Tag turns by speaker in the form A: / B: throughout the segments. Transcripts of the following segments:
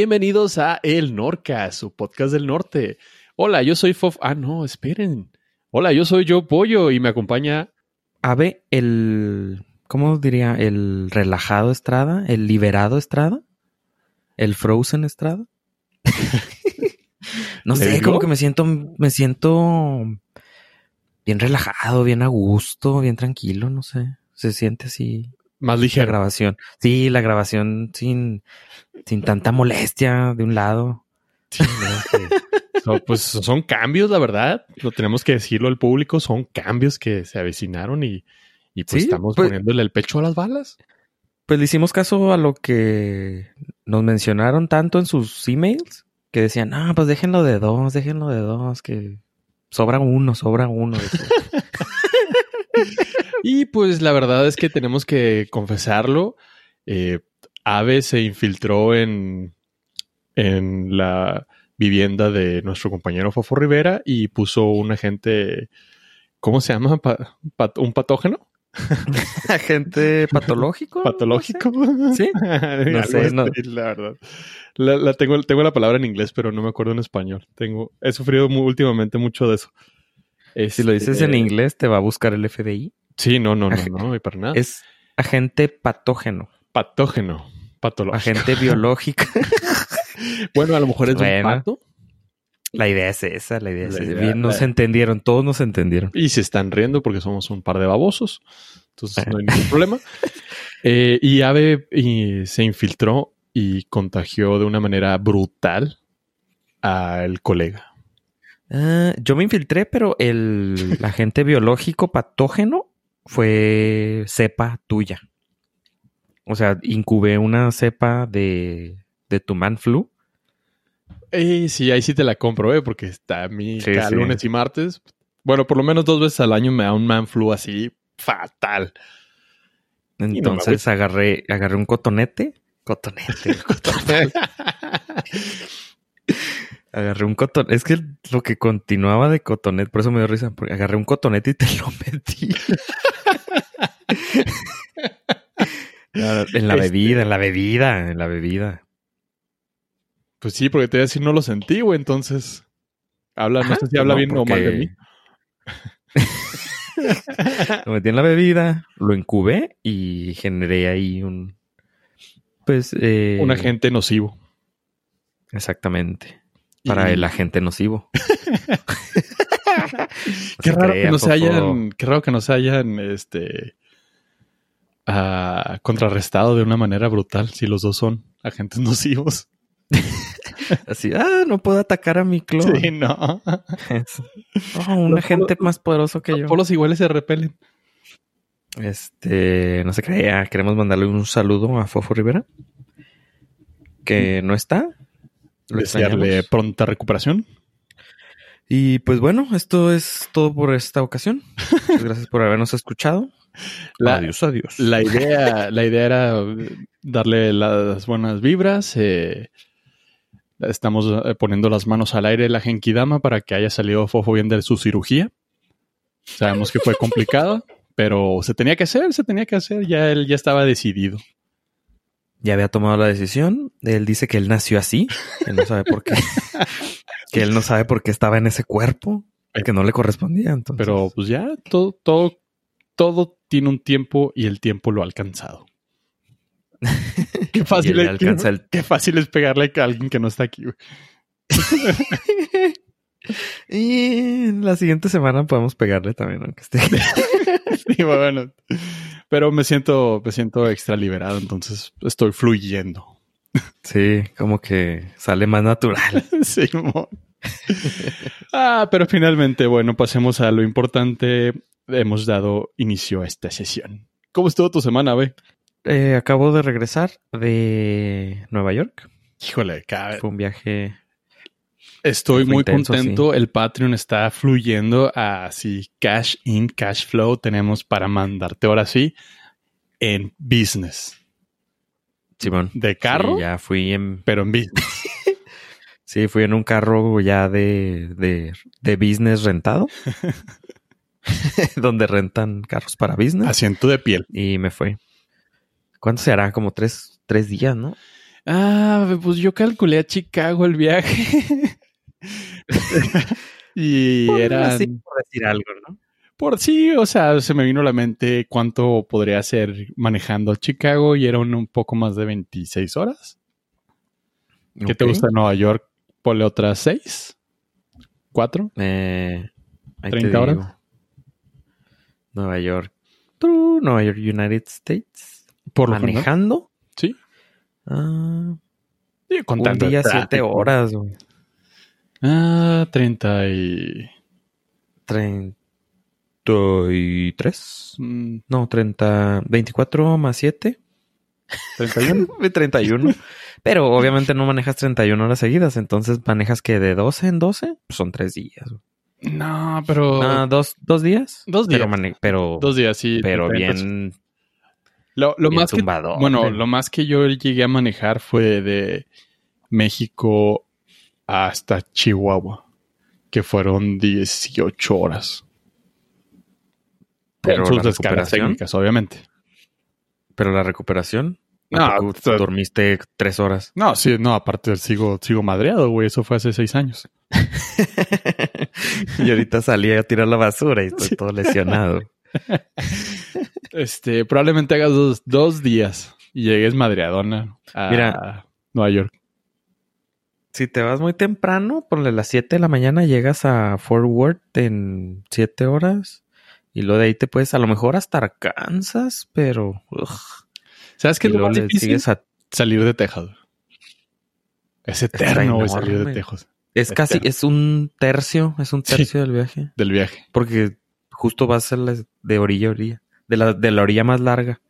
A: bienvenidos a El Norca, su podcast del norte. Hola, yo soy Fof. Ah, no, esperen. Hola, yo soy Joe Pollo y me acompaña.
B: Ave, el. ¿Cómo diría? El relajado Estrada, el liberado Estrada, el Frozen Estrada. no
A: ¿Le
B: sé,
A: digo?
B: como que me siento, me siento bien relajado, bien a gusto, bien tranquilo, no sé. Se siente así
A: Más
B: la
A: ligero.
B: grabación. Sí, la grabación sin, sin tanta molestia de un lado.
A: Sí, no, que- no, pues son cambios, la verdad. Lo tenemos que decirlo al público. Son cambios que se avecinaron y, y pues
B: Sí,
A: estamos
B: pues-
A: poniéndole el pecho a las balas.
B: Pues le hicimos caso a lo que nos mencionaron tanto en sus emails, que decían, ah, pues déjenlo de dos, déjenlo de dos, que sobra uno, sobra uno.
A: Y pues la verdad es que tenemos que confesarlo. Eh, Ave se infiltró en, en la vivienda de nuestro compañero Fofo Rivera y puso un agente, ¿cómo se llama? Pa- pat- ¿Un patógeno?
B: Agente patológico.
A: ¿Patológico?
B: Sí.
A: Algo
B: sé, no.
A: la verdad. La, la tengo, tengo la palabra en inglés, pero no me acuerdo en español. Tengo, he sufrido últimamente mucho de eso.
B: Si lo dices en
A: Este,
B: inglés, te va a buscar el FBI.
A: Sí, no, no, no, no, y para nada.
B: Es agente patógeno,
A: patógeno. Patológico.
B: agente biológico.
A: Bueno, a lo mejor es un pato
B: la idea es esa, la idea es
A: La
B: esa.
A: idea-
B: Bien, nos entendieron, todos nos entendieron.
A: y se están riendo porque somos un par de babosos. Entonces no hay ningún problema. Eh, y Ave y se infiltró y contagió de una manera brutal al colega.
B: Ah, yo me infiltré, pero el agente biológico patógeno fue cepa tuya. O sea, incubé una cepa de, de tu man flu.
A: Eh, sí, ahí sí te la compro, eh, porque está a mí
B: Sí,
A: cada
B: sí.
A: lunes y martes. Bueno, por lo menos dos veces al año me da un man flu así fatal. no
B: Entonces agarré, agarré un cotonete. Cotonete. agarré un cotonete. Es que lo que continuaba de cotonete, por eso me dio risa, porque agarré un cotonete y te lo metí. En la
A: Este-
B: bebida, en la bebida, en la bebida.
A: Pues sí, porque te voy a decir, no lo sentí, güey. Entonces, habla, no
B: Ajá,
A: sé si habla
B: no,
A: bien o mal de mí.
B: Lo metí en la bebida, lo incubé y generé ahí un. Pues. eh,
A: Un agente nocivo.
B: Exactamente. Para
A: Y-
B: el agente nocivo.
A: Qué raro,
B: crea,
A: que no se hayan, qué raro que no se hayan este, ah, contrarrestado de una manera brutal si los dos son agentes nocivos.
B: Así, ah, no puedo atacar a mi clon.
A: Sí, no.
B: Oh, un
A: Los
B: agente
A: polos-
B: más poderoso que
A: Los
B: yo.
A: polos iguales se repelen.
B: Este, no se crea. Queremos mandarle un saludo a Fofo Rivera. Que no está. Lo
A: Desearle
B: extrañamos.
A: pronta recuperación.
B: Y pues bueno, esto es todo por esta ocasión. Muchas gracias por habernos escuchado.
A: La-
B: adiós, adiós.
A: La idea, la idea era darle las buenas vibras. eh, estamos eh, poniendo las manos al aire la Genkidama para que haya salido Fofo bien de su cirugía. Sabemos que fue complicada, pero se tenía que hacer, se tenía que hacer. Ya él ya estaba decidido.
B: ya había tomado la decisión. Él dice que él nació así, que no sabe por qué. que él no sabe por qué estaba en ese cuerpo, que no le correspondía. Entonces,
A: Pero pues ya todo, todo, todo tiene un tiempo y el tiempo lo ha alcanzado. Qué fácil, es,
B: alcanza
A: qué,
B: el-
A: qué fácil es pegarle a alguien que no está aquí.
B: y la siguiente semana podemos pegarle también, aunque esté.
A: Sí, bueno. Pero me siento, me siento extra liberado, entonces estoy fluyendo.
B: sí, como que sale más natural.
A: Simón. ah, pero finalmente, bueno, pasemos a lo importante. Hemos dado inicio a esta sesión. ¿Cómo estuvo tu semana, ve?
B: Eh, acabo de regresar de Nueva York.
A: Híjole, cada
B: Fue un viaje.
A: Estoy muy
B: intenso,
A: contento. El Patreon está fluyendo así. Cash in, cash flow tenemos para mandarte ahora sí en business.
B: Simón.
A: De carro,
B: Sí, ya fui en.
A: pero en business.
B: Sí, fui en un carro ya de, de, de business rentado. donde rentan carros para business.
A: Asiento de piel.
B: Y me fui. ¿Cuánto se hará? Como tres, tres días, ¿no?
A: Ah, pues yo calculé a Chicago el viaje. y era
B: Así, por decir algo, ¿no?
A: por sí, o sea, se me vino a la mente cuánto podría ser manejando a Chicago y eran un poco más de 26 horas. ¿Qué te gusta de Nueva York? Ponle otras 6, 4.
B: Eh, ahí te
A: 30 horas.
B: digo. Nueva York. Nueva York, United States.
A: Por lo general.
B: Manejando.
A: Sí.
B: Ah,
A: Sí,
B: un día, siete horas, güey.
A: Ah, 30 y...
B: 33.
A: mm,
B: No, 30. 24 más 7.
A: 31.
B: 31. Pero obviamente no manejas 31 horas seguidas. Entonces manejas que de 12 en 12 pues son 3 días. güey.
A: No, pero...
B: Ah, ¿dos, ¿Dos días?
A: Dos días.
B: pero,
A: Dos días, sí.
B: pero
A: 30.
B: bien,
A: Lo, lo
B: bien
A: más que, bueno, lo más que yo llegué a manejar fue de México hasta Chihuahua, que fueron 18 horas.
B: Pero
A: con sus descargas técnicas, obviamente.
B: Pero la recuperación.
A: No,
B: ¿A poco
A: o sea-
B: dormiste tres horas.
A: No, sí, no, aparte sigo, sigo madreado, güey. Eso fue hace seis años.
B: y ahorita salí a tirar la basura y estoy
A: Sí.
B: todo lesionado.
A: Este, probablemente hagas dos, dos días y llegues madreadona a
B: Mira.
A: Nueva York.
B: Si te vas muy temprano, ponle las 7 de la mañana, llegas a Fort Worth en 7 horas. Y luego de ahí te puedes, a lo mejor hasta Arkansas, pero. ugh.
A: ¿Sabes qué es lo más
B: le
A: difícil?
B: sigues a.
A: Salir de Texas. Es eterno, salir de. Texas.
B: Es casi,
A: Eterno.
B: es un tercio, es un
A: Sí.
B: tercio del viaje.
A: Del viaje.
B: Porque justo vas a la- de orilla a orilla. De la, de la orilla más larga.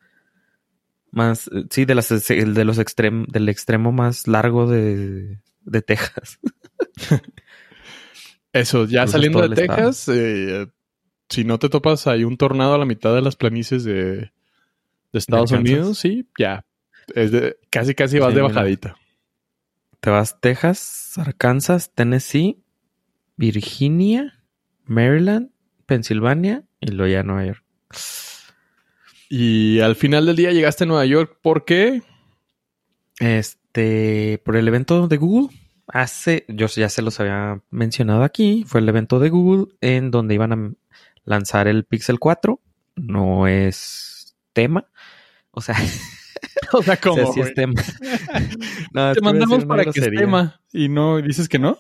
B: Más, eh, sí, de, las, el de los extrem, del extremo más largo de, de Texas.
A: Eso, ya
B: Cruzas
A: saliendo de. Texas, eh, si no te topas hay un tornado a la mitad de las planicies de, de Estados. Unidos, sí, ya. Es de, casi, casi vas
B: Sí,
A: de bajadita.
B: Te vas Texas, Arkansas, Tennessee, Virginia, Maryland, Pensilvania y luego ya Nueva York.
A: Y al final del día llegaste a Nueva York, ¿por qué?
B: Este, por el evento de Google. Hace, yo ya se los había mencionado aquí, fue el evento de Google en donde iban a lanzar el Pixel 4. No es tema. O sea,
A: O sea,
B: o
A: como
B: sea, sí es tema. No,
A: te mandamos para que es tema y no dices que no.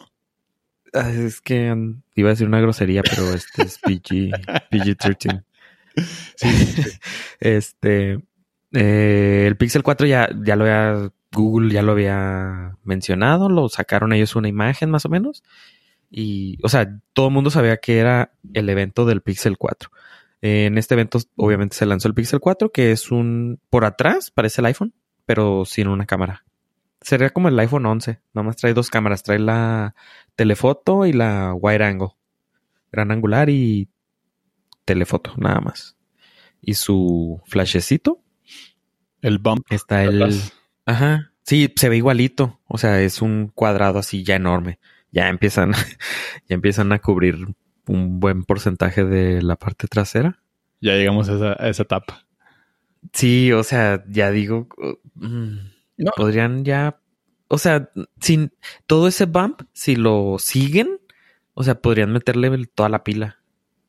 B: Ah, Es que mm, iba a decir una grosería, pero este es PG, PG-13. Este, eh, el Pixel 4 ya, ya lo había, Google ya lo había mencionado, lo sacaron ellos una imagen más o menos. Y, o sea, todo el mundo sabía que era el evento del Pixel 4. En este evento, obviamente, se lanzó el Pixel 4, que es un, por atrás, parece el iPhone, pero sin una cámara. Sería como el iPhone 11, nomás trae dos cámaras, trae la telefoto y la wide angle. Gran angular y telefoto, nada más. Y su flashecito,
A: El bump.
B: está el...
A: atrás.
B: Ajá. Sí, se ve igualito. O sea, es un cuadrado así ya enorme. Ya empiezan, ya empiezan a cubrir un buen porcentaje de la parte trasera.
A: Ya llegamos a esa, a esa etapa.
B: Sí, o sea, ya digo, mm,
A: No.
B: podrían ya, o sea, sin todo ese bump, si lo siguen, o sea, podrían meterle toda la pila.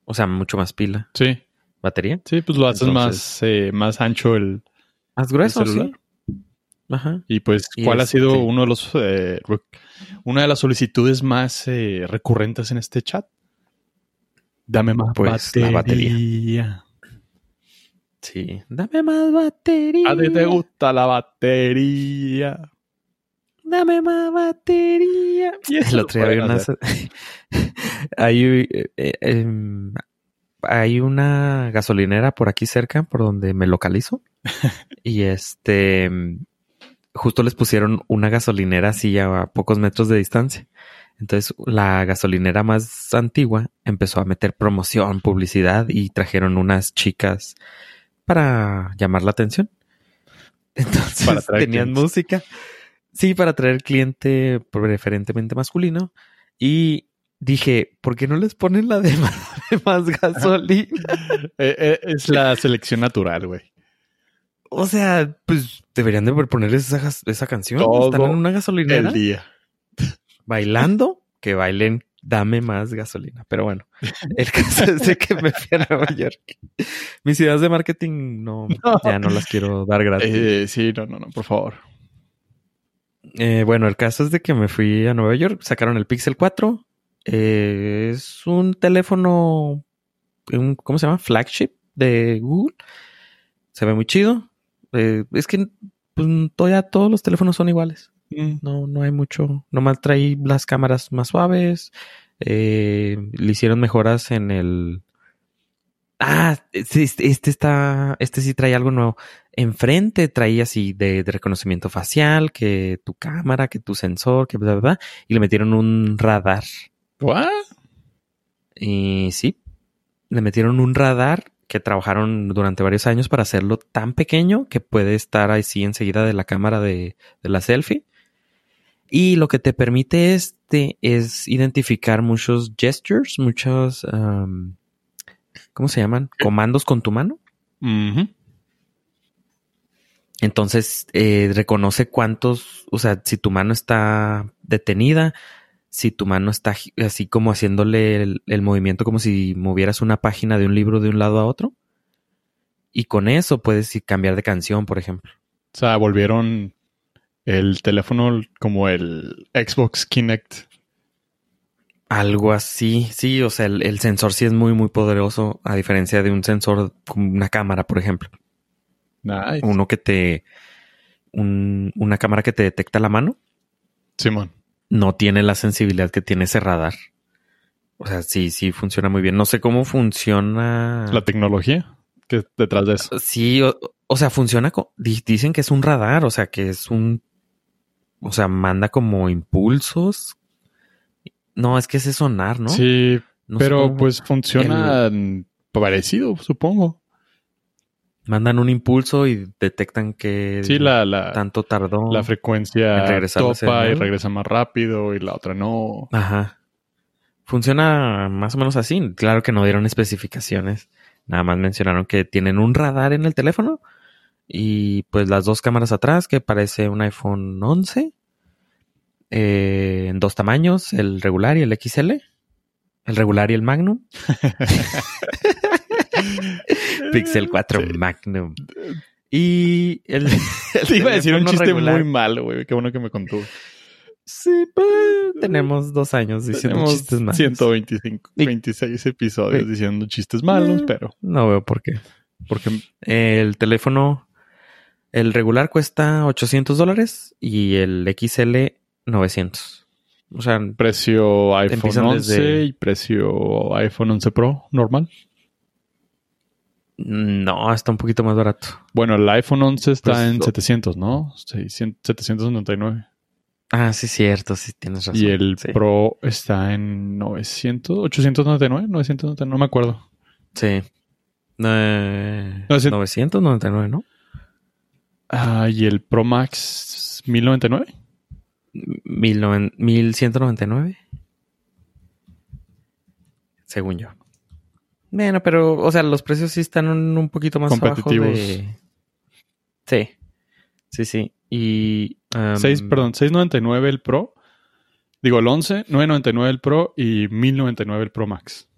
B: O sea, mucho más pila.
A: Sí,
B: ¿Batería?
A: sí, pues lo haces
B: Entonces-
A: más, eh, más ancho el,
B: Más grueso,
A: el celular.
B: sí. Ajá.
A: Y pues,
B: Y
A: ¿cuál ha sido uno de los eh, una de las solicitudes más eh, recurrentes en este chat? Dame más
B: Pues, la
A: batería.
B: Sí. Dame más batería.
A: A ti te gusta la batería.
B: Dame más batería.
A: Y eso
B: El
A: lo
B: otro día había unas... hay, eh, eh, em, hay una gasolinera por aquí cerca, por donde me localizo. y este... Justo les pusieron una gasolinera así a pocos metros de distancia. Entonces la gasolinera más antigua empezó a meter promoción, publicidad y trajeron unas chicas para llamar la atención. Entonces
A: Para atraer
B: tenían
A: clientes.
B: música. Sí, para traer cliente preferentemente masculino. Y dije, ¿por qué no les ponen la de más, de más gasolina?
A: Eh, eh, es la selección natural, güey.
B: O sea, pues deberían de poner esa, esa canción.
A: Todo
B: Están en una gasolinera
A: El día.
B: bailando, que bailen dame más gasolina. Pero bueno, el caso es de que me fui a Nueva York. Mis ideas de marketing no,
A: No.
B: ya no las quiero dar gratis.
A: Eh, sí, no, no, no, por favor.
B: Eh, bueno, el caso es de que me fui a Nueva York, sacaron el Pixel 4. Eh, es un teléfono, un- ¿cómo se llama? Flagship de Google. Se ve muy chido. Eh, es que pues, todavía todos los teléfonos son iguales.
A: Mm.
B: No, no hay mucho. Nomás traí las cámaras más suaves. Eh, le hicieron mejoras en el. Ah, este, este está. Este sí trae algo nuevo. Enfrente traía así de, de reconocimiento facial, que tu cámara, que tu sensor, que bla, bla, bla. Y le metieron un radar.
A: ¿What?
B: Y sí, le metieron un radar que trabajaron durante varios años para hacerlo tan pequeño que puede estar así enseguida de la cámara de, de la selfie. Y lo que te permite este es identificar muchos gestures, muchos, um, ¿cómo se llaman? Comandos con tu mano. Entonces eh, reconoce cuántos, o sea, si tu mano está detenida, si tu mano está así como haciéndole el, el movimiento como si movieras una página de un libro de un lado a otro. Y con eso puedes cambiar de canción, por ejemplo.
A: O sea, volvieron el teléfono como el Xbox Kinect.
B: Algo así, sí, o sea, el, el sensor sí es muy, muy poderoso, a diferencia de un sensor como una cámara, por ejemplo.
A: Nice.
B: Uno que te, un- una cámara que te detecta la mano.
A: Simón.
B: No tiene la sensibilidad que tiene ese radar. O sea, sí, sí funciona muy bien. No sé cómo funciona.
A: La tecnología que es detrás de eso.
B: Sí, o, o sea, funciona. co- di- Dicen que es un radar, o sea, que es un. O sea, manda como impulsos. No, es que ese sonar, ¿no?
A: Sí,
B: No
A: pero pues funciona parecido, supongo.
B: Mandan un impulso y detectan que
A: Sí, la, la,
B: tanto tardó.
A: la frecuencia
B: en
A: topa y regresa más rápido y la otra no.
B: Ajá. Funciona más o menos así. Claro que no dieron especificaciones. Nada más mencionaron que tienen un radar en el teléfono y pues las dos cámaras atrás que parece un iPhone 11 eh, en dos tamaños, el regular y el XL. El regular y el Magnum. Pixel 4
A: Sí.
B: Magnum. Y el, el
A: Te iba a decir un chiste
B: regular.
A: muy malo, güey. Qué bueno que me contó.
B: Sí, pues tenemos dos años diciendo
A: Tenemos
B: chistes malos.
A: 125,
B: Y-
A: 26 episodios
B: Sí.
A: diciendo chistes malos,
B: Eh.
A: pero
B: No veo por qué.
A: porque
B: El teléfono, el regular cuesta 800 dólares y el XL 900. O sea,
A: precio iPhone
B: Empiezan
A: 11
B: desde-
A: y precio iPhone 11 Pro normal.
B: No, está un poquito más barato.
A: Bueno, el iPhone 11 está
B: Pues,
A: en
B: lo-
A: 700, ¿no? 600 799.
B: Ah, sí, cierto, sí, tienes razón.
A: Y el
B: sí.
A: Pro está en 900, 899, 999, no me acuerdo.
B: Sí. Eh,
A: No, sí.
B: 999, ¿no?
A: Ah, y el Pro Max 1099.
B: Mil noven- 1199. Según yo. Bueno, pero, o sea, los precios sí están un, un poquito más abajo
A: Competitivos.
B: de... Sí. Sí, sí. Y... um,
A: 6, perdón, 699 el Pro. Digo, el 11, 999 el Pro y 1099 el Pro Max.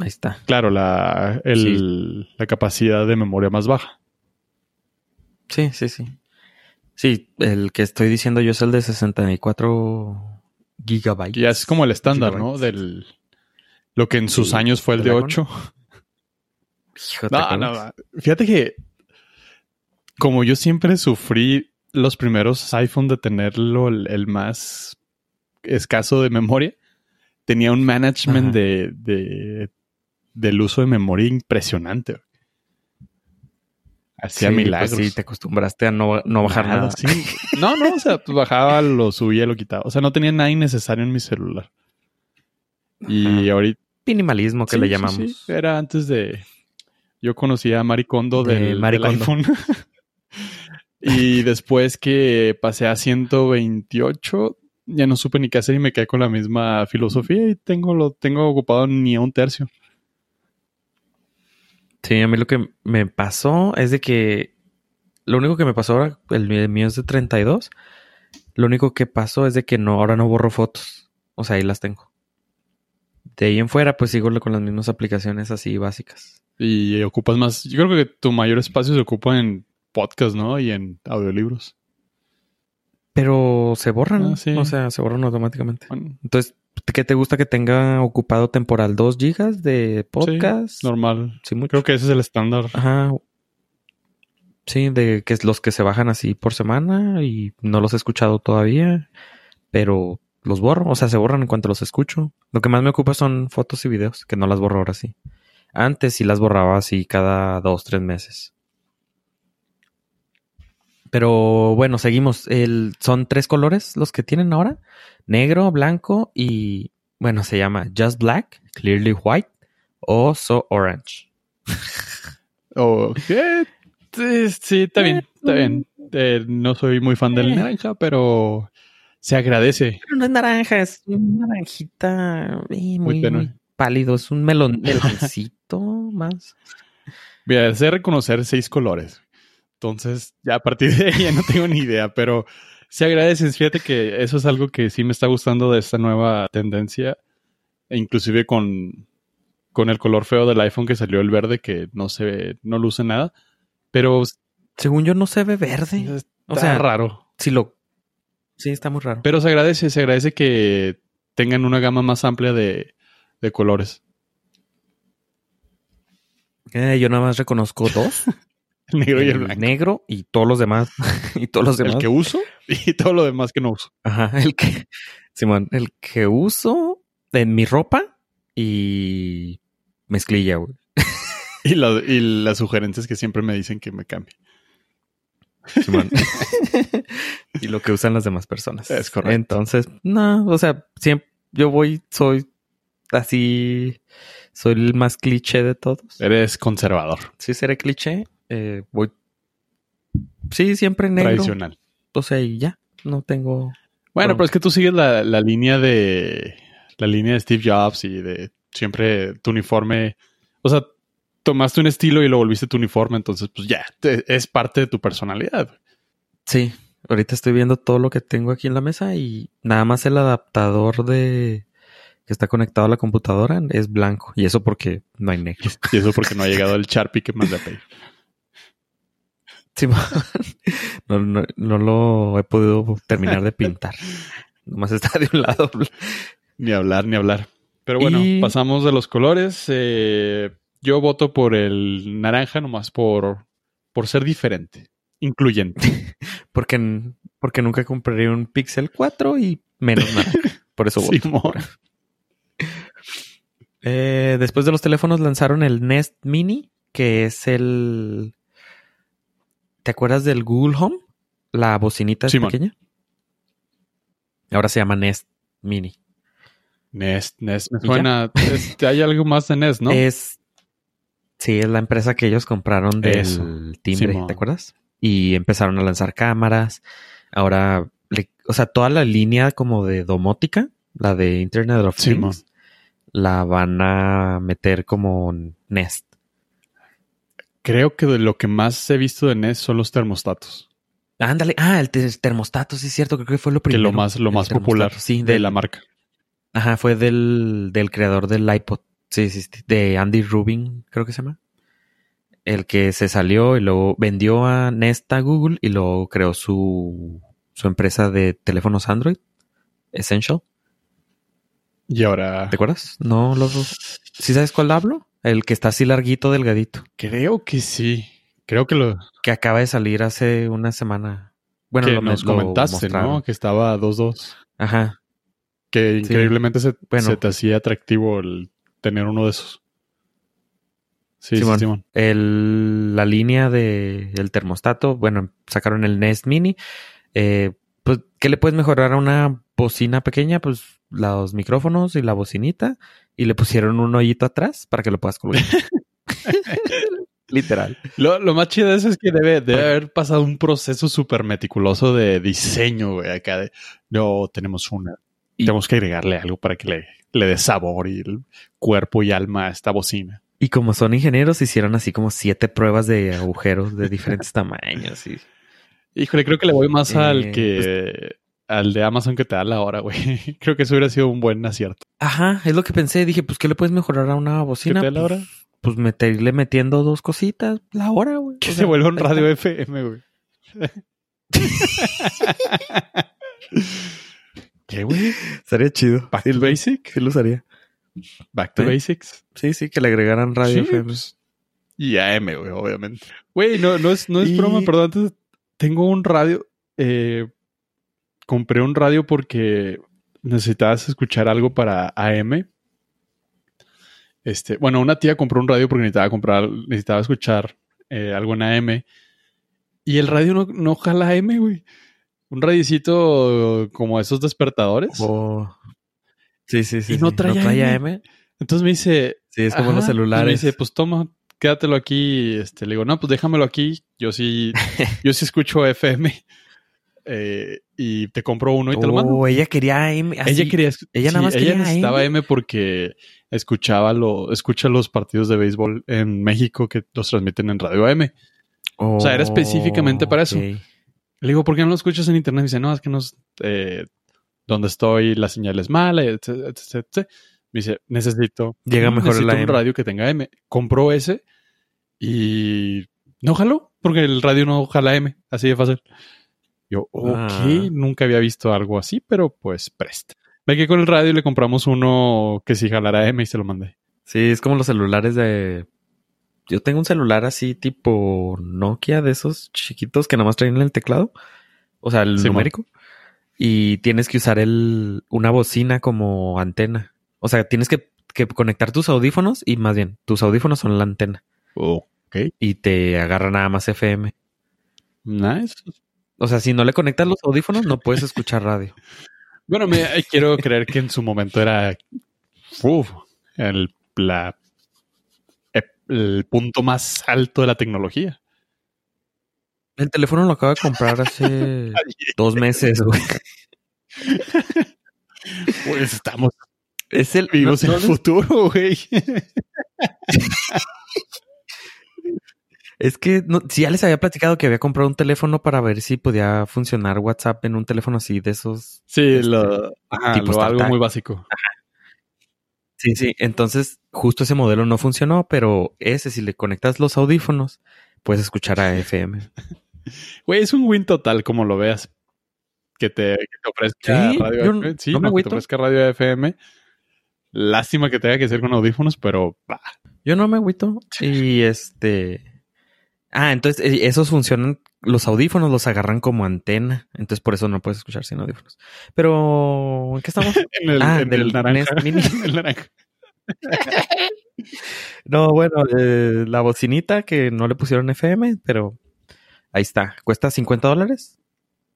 B: Ahí está.
A: Claro, la, el- la capacidad de memoria más baja.
B: Sí, sí, sí. Sí, el que estoy diciendo yo es el de 64 gigabytes.
A: Y ya es como el estándar, ¿no? Del lo que en sus años fue el de
B: del
A: 8.
B: Hijo, ¿te
A: No, no, fíjate que como yo siempre sufrí los primeros iPhone de tenerlo el, el más escaso de memoria, tenía un management de, de- del uso de memoria impresionante. Hacía
B: Sí, pues
A: milagros.
B: sí, te acostumbraste a no, no bajar nada.
A: sí. No, no, o sea, pues bajaba, lo subía, lo quitaba. O sea, no tenía nada innecesario en mi celular. Y
B: Ajá.
A: ahorita
B: Minimalismo que
A: Sí,
B: le llamamos.
A: sí. Era antes de. Yo conocía a Maricondo
B: De
A: del,
B: Marie
A: del
B: Kondo.
A: iPhone. y después que pasé a 128, ya no supe ni qué hacer y me quedé con la misma filosofía y tengo lo tengo ocupado ni a un tercio.
B: Sí, a mí lo que me pasó es de que lo único que me pasó ahora, el mío es de 32. Lo único que pasó es de que no, ahora no borro fotos. O sea, ahí las tengo. De ahí en fuera, pues sigo con las mismas aplicaciones así básicas.
A: Y ocupas más. Yo creo que tu mayor espacio se ocupa en podcast, ¿no? Y en audiolibros.
B: Pero se borran,
A: Ah, sí.
B: o sea, se borran automáticamente.
A: Bueno,
B: Entonces, ¿qué te gusta que tenga ocupado temporal? ¿Dos gigas de podcast?
A: normal.
B: Sí, mucho.
A: Creo que ese es el estándar.
B: Ajá. Sí, de que es los que se bajan así por semana y no los he escuchado todavía, pero los borro, o sea, se borran en cuanto los escucho. Lo que más me ocupa son fotos y videos, que no las borro ahora sí. Antes sí las borraba así cada dos, tres meses. Pero bueno, seguimos. El, son tres colores los que tienen ahora. Negro, blanco y bueno, se llama Just Black, Clearly White o So Orange.
A: O, eh, sí, sí, está bien, está bien. Eh, no soy muy fan del
B: Eh.
A: naranja, pero se agradece.
B: Pero no es naranja, es una naranjita eh, muy, pálido. Es un melón, meloncito más.
A: Mira, sé reconocer seis colores. Entonces, ya a partir de ahí ya no tengo ni idea, pero se agradece. Fíjate que eso es algo que sí me está gustando de esta nueva tendencia. E inclusive con, con el color feo del iPhone que salió el verde, que no se ve, no luce nada. Pero
B: Según yo, no se ve verde.
A: está
B: O sea,
A: raro.
B: Si lo. Sí, está muy raro.
A: Pero se agradece, se agradece que tengan una gama más amplia de, de colores.
B: Eh, yo nada más reconozco dos:
A: El negro y el blanco.
B: negro y todos los demás. y todos los demás.
A: El que uso y todo lo demás que no uso.
B: Ajá, el que. Simón, el que uso en mi ropa y mezclilla, güey.
A: Y, la- y las sugerencias que siempre me dicen que me cambie.
B: Simón. y lo que usan las demás personas.
A: Es correcto.
B: Entonces, no, o sea, siempre yo voy, soy así, soy el más cliché de todos.
A: Eres conservador,
B: Sí seré cliché, eh, voy, sí, siempre negro.
A: tradicional.
B: O sea, y ya, no tengo...
A: Bueno,
B: Pero-
A: pero es que tú sigues la, la línea de la línea de Steve Jobs y de siempre tu uniforme. O sea, tomaste un estilo y lo volviste tu uniforme, entonces pues ya, te- es parte de tu personalidad.
B: Sí, ahorita estoy viendo todo lo que tengo aquí en la mesa y nada más el adaptador de que está conectado a la computadora es blanco. Y eso porque no hay negro.
A: Y eso porque no ha llegado el Sharpie que mandé a pedir.
B: Simón. no, no, no lo he podido terminar de pintar. Nomás está de un lado.
A: Ni hablar, ni hablar. Pero bueno,
B: Y-
A: pasamos de los colores. Eh, yo voto por el naranja nomás por, por ser diferente, incluyente.
B: Porque, porque nunca compré un Pixel 4 y menos nada. Por eso voto.
A: Simón.
B: Eh, después de los teléfonos lanzaron el Nest Mini, que es el... ¿Te acuerdas del Google Home? La bocinita
A: Simón.
B: pequeña. Ahora se llama Nest Mini.
A: Nest, Nest, me suena. hay algo más de Nest, ¿no?
B: Es... Sí, es la empresa que ellos compraron del
A: Eso.
B: timbre,
A: Simón.
B: ¿te acuerdas? Y empezaron a lanzar cámaras. Ahora, le- o sea, toda la línea como de domótica, la de Internet of
A: Simón.
B: Things, la van a meter como Nest.
A: Creo que de lo que más he visto de Nest son los termostatos.
B: Ándale, ah, el te- termostato, sí es cierto, creo que fue lo
A: Que
B: primero.
A: lo más, lo más popular
B: sí,
A: de
B: del-
A: la marca.
B: Ajá, fue del, del creador del iPod. Sí, sí, sí, de Andy Rubin, creo que se llama. El que se salió y luego vendió a Nest a Google y luego creó su, su empresa de teléfonos Android, Essential.
A: Y ahora
B: ¿Te acuerdas? No, los ¿Sí sabes cuál hablo? El que está así larguito, delgadito.
A: creo que sí. Creo que lo
B: Que acaba de salir hace una semana. Bueno,
A: que
B: lo,
A: nos
B: lo
A: comentaste,
B: mostraron.
A: ¿no? Que estaba 2-2.
B: Ajá.
A: Que
B: Sí.
A: increíblemente se,
B: Bueno.
A: se te hacía atractivo el tener uno de esos. Sí, sí,
B: Simón. El, la línea de el termostato, bueno, sacaron el Nest Mini. Eh, pues, ¿qué le puedes mejorar a una bocina pequeña? Pues los micrófonos y la bocinita. Y le pusieron un hoyito atrás para que lo puedas colgar. Literal.
A: Lo, lo más chido de eso es que debe, debe haber pasado un proceso súper meticuloso de diseño, güey. Acá de, no, tenemos una.
B: Y-
A: Tenemos que agregarle algo para que le, le dé sabor y el cuerpo y alma a esta bocina.
B: Y como son ingenieros, hicieron así como siete pruebas de agujeros de diferentes tamaños. Y...
A: Híjole, creo que le voy más al
B: Eh,
A: que al de Amazon que te da la hora, güey. Creo que eso hubiera sido un buen acierto.
B: Ajá, es lo que pensé. Dije, pues, ¿qué le puedes mejorar a una
A: ¿Qué
B: bocina?
A: te da la hora?
B: Pues, pues meterle metiendo dos cositas, la hora, güey.
A: Que
B: O
A: se vuelva un radio. FM, güey. ¿Qué, güey?
B: Sería chido.
A: Back
B: Sí,
A: to basic.
B: sí lo usaría.
A: Back to
B: ¿Eh?
A: basics.
B: Sí, sí, que le agregaran radio
A: Sí,
B: FM.
A: Y AM, güey, obviamente. Güey, no, no es, no es
B: Y-
A: broma, perdón. Antes tengo un radio. eh, compré un radio porque necesitabas escuchar algo para AM. Este, bueno, una tía compró un radio porque necesitaba comprar, necesitaba escuchar eh, algo en AM. Y el radio no, no jala AM, güey. Un radicito como esos despertadores.
B: Oh. Sí, sí, sí.
A: Y no
B: sí.
A: trae AM.
B: AM.
A: Entonces me dice,
B: Sí, es como
A: Ajá,
B: los celulares.
A: Me dice, pues toma, quédatelo aquí. Este, le digo, no, pues déjamelo aquí. Yo sí, yo sí escucho FM. eh, y te compro uno y te lo mando.
B: Oh, ella quería AM. así.
A: ella quería,
B: ella nada más
A: ella
B: quería
A: necesitaba
B: AM.
A: M porque escuchaba lo, escucha los partidos de béisbol en México que los transmiten en radio AM. O sea, era específicamente para eso.
B: Ok.
A: Le digo, ¿por qué no lo escuchas en internet? Dice, no, es que no, es, eh, donde estoy la señal es mala, etc, etc, etc. Me dice, necesito,
B: Llega mejor
A: necesito un radio que tenga M. Compró ese y no jaló, porque el radio no jala M, así de fácil. Yo, ok,
B: Ah.
A: nunca había visto algo así, pero pues presta. Me quedé con el radio y le compramos uno que sí jalara M y se lo mandé.
B: Sí, es como los celulares de. Yo tengo un celular así tipo Nokia de esos chiquitos que nada más traen el teclado. O sea, el numérico. Y tienes que usar el, una bocina como antena. O sea, tienes que, que conectar tus audífonos y más bien, tus audífonos son la antena.
A: Ok,
B: Y te agarra nada más FM.
A: nice.
B: O sea, si no le conectas los audífonos, no puedes escuchar radio.
A: Bueno, me, eh, quiero creer que en su momento era uf, el, la- el punto más alto de la tecnología.
B: El teléfono lo acabo de comprar hace dos meses, güey.
A: Pues estamos
B: Es el. no-
A: en el futuro, güey.
B: Es que no, si ya les había platicado que había comprado un teléfono para ver si podía funcionar WhatsApp en un teléfono así de esos.
A: Sí, lo, ajá,
B: tipo
A: lo- algo muy básico.
B: Sí, sí. Entonces, justo ese modelo no funcionó, pero ese, si le conectas los audífonos, puedes escuchar a FM.
A: Güey, es un win total, como lo veas. Que te, que te ofrezca
B: Sí,
A: radio
B: yo
A: FM. Sí,
B: no me
A: no, que te ofrezca radio FM. Lástima que tenga que ser con audífonos, pero bah,
B: Yo no me agüito. Y este. Ah, entonces eh, esos funcionan. Los audífonos los agarran como antena. Entonces por eso no puedes escuchar sin audífonos. Pero, ¿en qué estamos?
A: en el,
B: Ah,
A: en
B: del
A: el naranja.
B: Nest Mini.
A: En el naranja.
B: No, bueno, eh, la bocinita que no le pusieron FM, pero ahí está. Cuesta 50 dólares.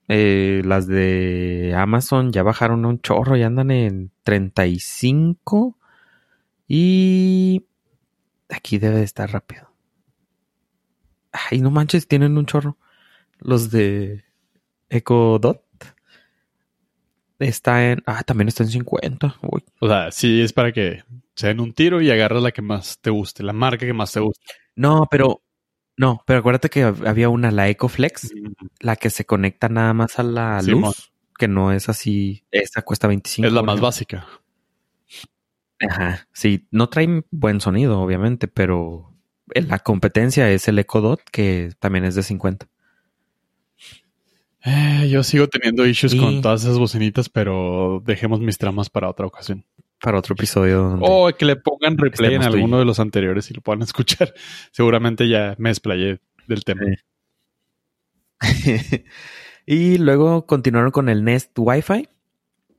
B: Eh, las de Amazon ya bajaron un chorro y andan en 35. Y aquí debe de estar rápido. Ay, no manches, tienen un chorro. Los de Echo Dot. Está en. Ah, también está en 50. Uy.
A: O sea, sí es para que se den un tiro y agarras la que más te guste, la marca que más te guste.
B: No, pero. No, pero acuérdate que hab- había una, la EcoFlex, la que se conecta nada más a la luz, que no es así. Esta cuesta 25.
A: Es la más básica.
B: Ajá. Sí, no trae buen sonido, obviamente, pero la competencia es el Echo Dot, que también es de 50.
A: Eh, yo sigo teniendo issues
B: Y-
A: con todas esas bocinitas, pero dejemos mis tramas para otra ocasión.
B: Para otro episodio.
A: O que le pongan replay en alguno de los anteriores y lo puedan escuchar. Seguramente ya me desplayé del tema.
B: Sí. y luego continuaron con el Nest Wi-Fi,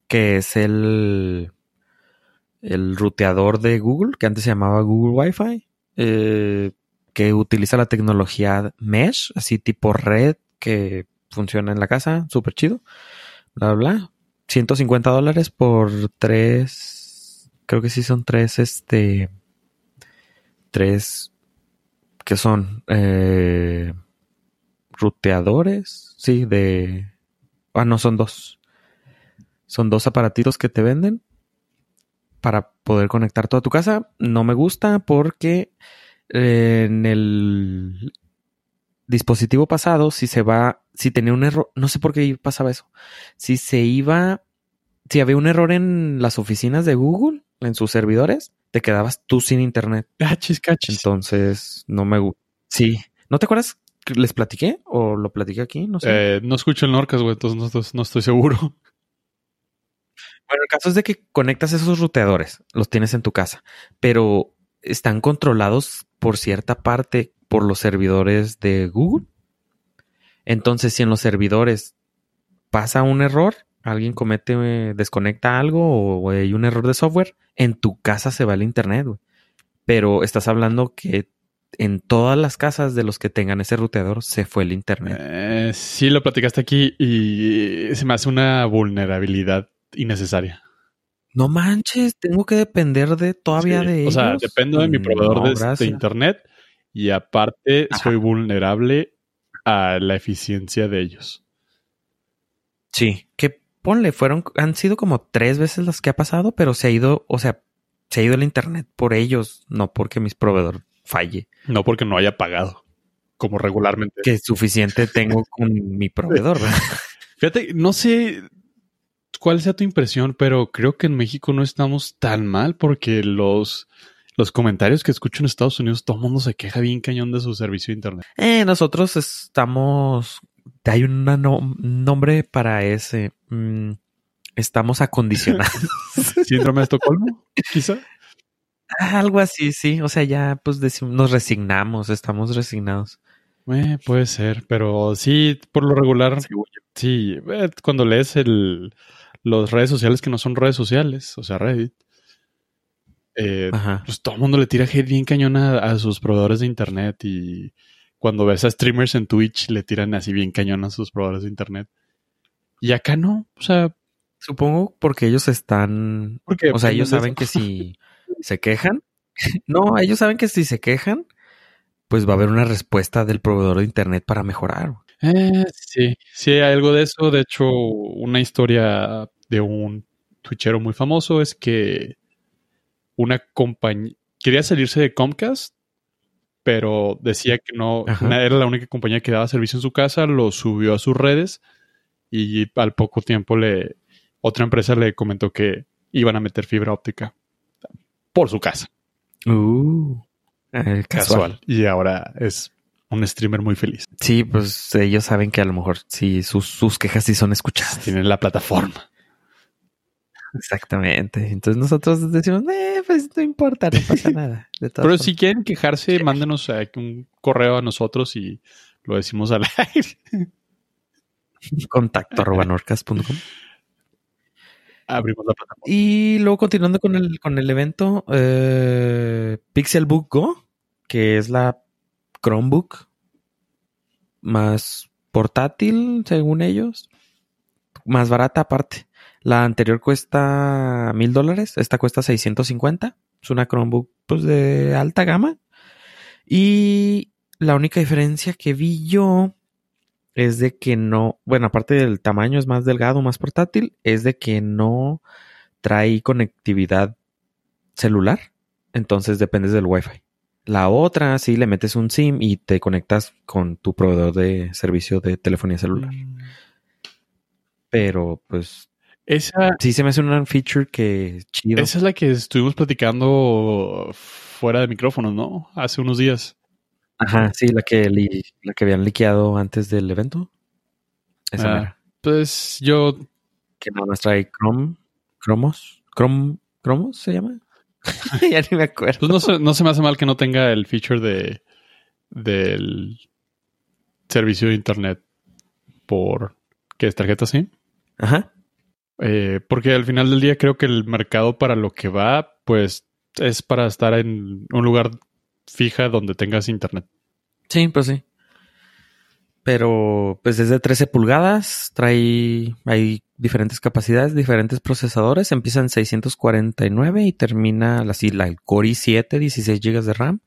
B: que es el, el ruteador de Google, que antes se llamaba Google Wi-Fi, eh, que utiliza la tecnología Mesh, así tipo red, que funciona en la casa, súper chido, bla, bla, bla. 150 dólares por tres, creo que sí son tres, este, tres, que son? Eh, ruteadores, sí, de... Ah, no, son dos. Son dos aparatitos que te venden para poder conectar toda tu casa. No me gusta porque en el dispositivo pasado, si se va, si tenía un error, no sé por qué pasaba eso. Si se iba, si había un error en las oficinas de Google, en sus servidores, te quedabas tú sin internet.
A: Cachis, cachis.
B: Entonces, no me gusta. Sí. ¿No te acuerdas que les platiqué o lo platiqué aquí? No sé.
A: Eh, no escucho el Norcas, güey, entonces no, no estoy seguro.
B: Bueno, el caso es de que conectas esos ruteadores, los tienes en tu casa, pero están controlados por cierta parte por los servidores de Google. Entonces, si en los servidores pasa un error, alguien comete, desconecta algo o hay un error de software, en tu casa se va el internet. güey. Pero estás hablando que en todas las casas de los que tengan ese ruteador se fue el internet.
A: Eh, sí, lo platicaste aquí y se me hace una vulnerabilidad innecesaria.
B: No manches, tengo que depender de todavía
A: Sí,
B: de
A: O
B: ellos.
A: sea, dependo de mi proveedor
B: No,
A: de- internet y aparte
B: Ajá.
A: soy vulnerable a la eficiencia de ellos.
B: Sí, que ponle, fueron, han sido como tres veces las que ha pasado, pero se ha ido, o sea, se ha ido el internet por ellos, no porque mis proveedor falle.
A: No porque no haya pagado, como regularmente.
B: Que suficiente tengo con mi proveedor, ¿verdad?
A: Fíjate, no sé cuál sea tu impresión, pero creo que en México no estamos tan mal porque los, los comentarios que escucho en Estados Unidos, todo el mundo se queja bien cañón de su servicio de internet.
B: Eh, nosotros estamos, hay un nombre para ese, mm, estamos acondicionados.
A: Síndrome de Estocolmo, quizá.
B: Algo así, sí. O sea, ya pues decimos, nos resignamos, estamos resignados.
A: Eh, puede ser, pero sí, por lo regular, sí, eh, cuando lees el, los redes sociales que no son redes sociales, o sea, Reddit, eh, pues todo el mundo le tira hate bien cañón a, a sus proveedores de internet y cuando ves a streamers en Twitch le tiran así bien cañón a sus proveedores de internet. Y acá no, o sea,
B: Supongo porque ellos están
A: porque
B: O sea, ellos saben que si se quejan, no, ellos saben que si se quejan, pues va a haber una respuesta del proveedor de internet para mejorar.
A: Eh, sí, sí, hay algo de eso. De hecho, una historia de un twitchero muy famoso es que una compañía quería salirse de Comcast, pero decía que no
B: Ajá.
A: era la única compañía que daba servicio en su casa, lo subió a sus redes y al poco tiempo le otra empresa le comentó que iban a meter fibra óptica por su casa,
B: Uh, eh, casual.
A: casual. Y ahora es un streamer muy feliz.
B: Sí, pues ellos saben que a lo mejor sí sus, sus quejas sí son escuchadas.
A: Tienen la plataforma.
B: Exactamente. Entonces nosotros decimos, eh, pues no importa, no pasa nada. De
A: Pero
B: formas.
A: si quieren quejarse, mándenos eh, un correo a nosotros y lo decimos al aire.
B: contacto arroba norcas.com.
A: Abrimos la plataforma.
B: Y luego continuando con el, con el evento, eh, Pixelbook Go, que es la Chromebook más portátil, según ellos, más barata aparte. La anterior cuesta mil dólares, esta cuesta 650. Es una Chromebook pues, de alta gama. Y la única diferencia que vi yo es de que no, bueno, aparte del tamaño es más delgado, más portátil, es de que no trae conectividad celular, entonces dependes del Wi-Fi. La otra, sí, le metes un SIM y te conectas con tu proveedor de servicio de telefonía celular. Pero, pues,
A: Esa,
B: sí se me hace un feature que chido.
A: esa es la que estuvimos platicando fuera de micrófonos, ¿no? Hace unos días.
B: Ajá, sí, la que, li- la que habían liqueado antes del evento. Esa
A: Ah. Pues yo,
B: Que nada más trae Chrome, Chromos, Chrome, ¿Chromos se llama? ya ni me acuerdo.
A: pues no se, no se me hace mal que no tenga el feature de del servicio de internet por que es tarjeta SIM.
B: Ajá.
A: Eh, porque al final del día creo que el mercado para lo que va, pues es para estar en un lugar fija donde tengas internet.
B: Sí, pues sí. Pero pues es de 13 pulgadas, trae, hay diferentes capacidades, diferentes procesadores, empieza en 649 y termina así la el Core i7, 16 GB de RAM,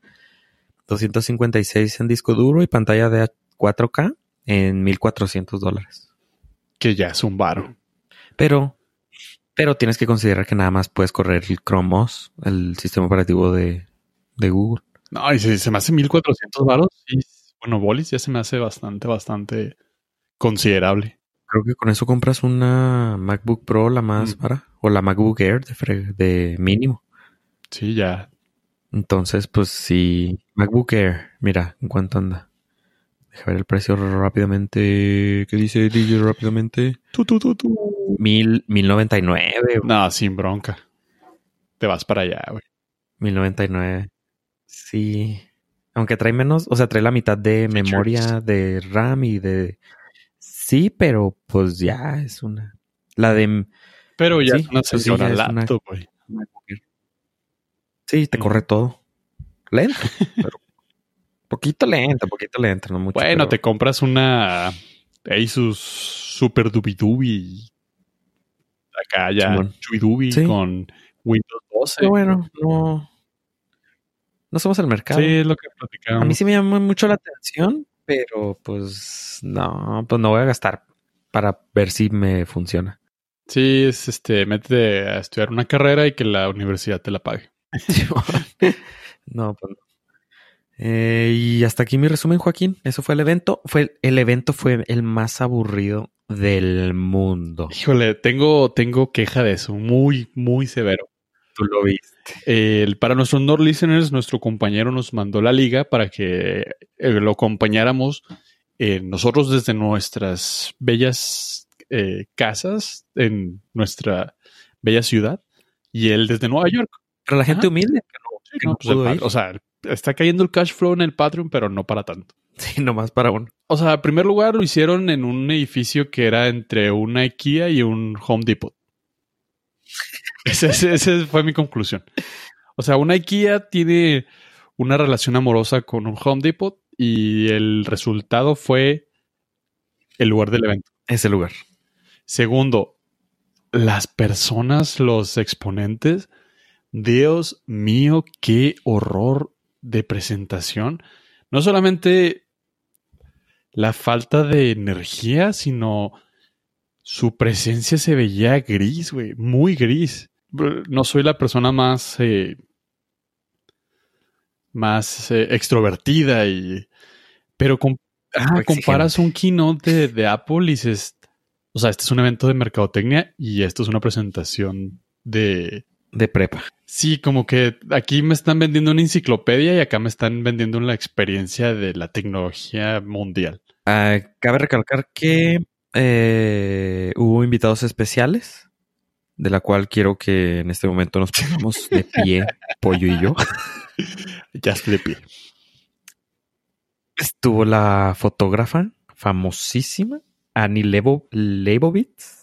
B: 256 en disco duro y pantalla de 4K en 1400 dólares.
A: Que ya es un varo.
B: Pero Pero tienes que considerar que nada más puedes correr el Chrome OS, el sistema operativo de, de Google.
A: No, y si se me hace 1400 varos, y bueno, Bolis ya se me hace bastante, bastante considerable.
B: Creo que con eso compras una MacBook Pro, la más
A: Mm.
B: para, o la MacBook Air de, de mínimo.
A: Sí, ya.
B: Entonces, pues sí, MacBook Air, mira, ¿en cuánto anda? Deja ver el precio rápidamente. ¿Qué dice DJ rápidamente?
A: Tú, tú, tú, tú.
B: Mil, mil noventa y nueve,
A: No, sin bronca. Te vas para allá, güey.
B: mil noventa y nueve. Sí. Aunque trae menos, o sea, trae la mitad de
A: Features.
B: memoria de RAM y de... Sí, pero pues ya es una... La de...
A: Pero ya
B: Sí,
A: es una
B: una-
A: laptop, güey.
B: Sí, te
A: Mm.
B: corre todo. Lento, pero... Poquito lento, poquito lento, no mucho.
A: Bueno,
B: pero-
A: te compras una Asus Super Dubi Dubi. Acá ya
B: Sí.
A: con Windows 12.
B: Pero bueno, no... No somos el mercado.
A: Sí, es lo que
B: A
A: platicamos.
B: mí sí me llama mucho la atención, pero pues no, pues no voy a gastar para ver si me funciona.
A: Sí, es este, métete a estudiar una carrera y que la universidad te la pague.
B: no, pues no. Eh, y hasta aquí mi resumen, Joaquín. Eso fue el evento. Fue el evento fue el más aburrido del mundo.
A: Híjole, tengo, tengo queja de eso, muy, muy severo.
B: Tú lo viste.
A: Para nuestros Nord listeners, nuestro compañero nos mandó la liga para que eh, lo acompañáramos eh, nosotros desde nuestras bellas casas en nuestra bella ciudad y él desde Nueva York.
B: Para la gente
A: Ajá.
B: humilde. Que
A: no,
B: no
A: pues o sea, está cayendo el cash flow en el Patreon, pero no para tanto.
B: Sí, nomás para uno.
A: O sea, en primer lugar lo hicieron en un edificio que era entre una IKEA y un Home Depot. Esa fue mi conclusión. O sea, una IKEA tiene una relación amorosa con un Home Depot y el resultado fue el lugar del evento.
B: Ese lugar.
A: Segundo, las personas, los exponentes, Dios mío, qué horror de presentación. No solamente la falta de energía, sino su presencia se veía gris, güey, muy gris. No soy la persona más, eh, más eh, extrovertida y, pero ah, comparas un keynote de, de Apple y dices, o sea, este es un evento de mercadotecnia y esto es una presentación de...
B: De prepa.
A: Sí, como que aquí me están vendiendo una enciclopedia y acá me están vendiendo la experiencia de la tecnología mundial.
B: Ah, cabe recalcar que eh, hubo invitados especiales, de la cual quiero que en este momento nos pongamos de pie, Pollo y yo.
A: Ya estoy de pie.
B: Estuvo la fotógrafa famosísima, Annie Leibovitz.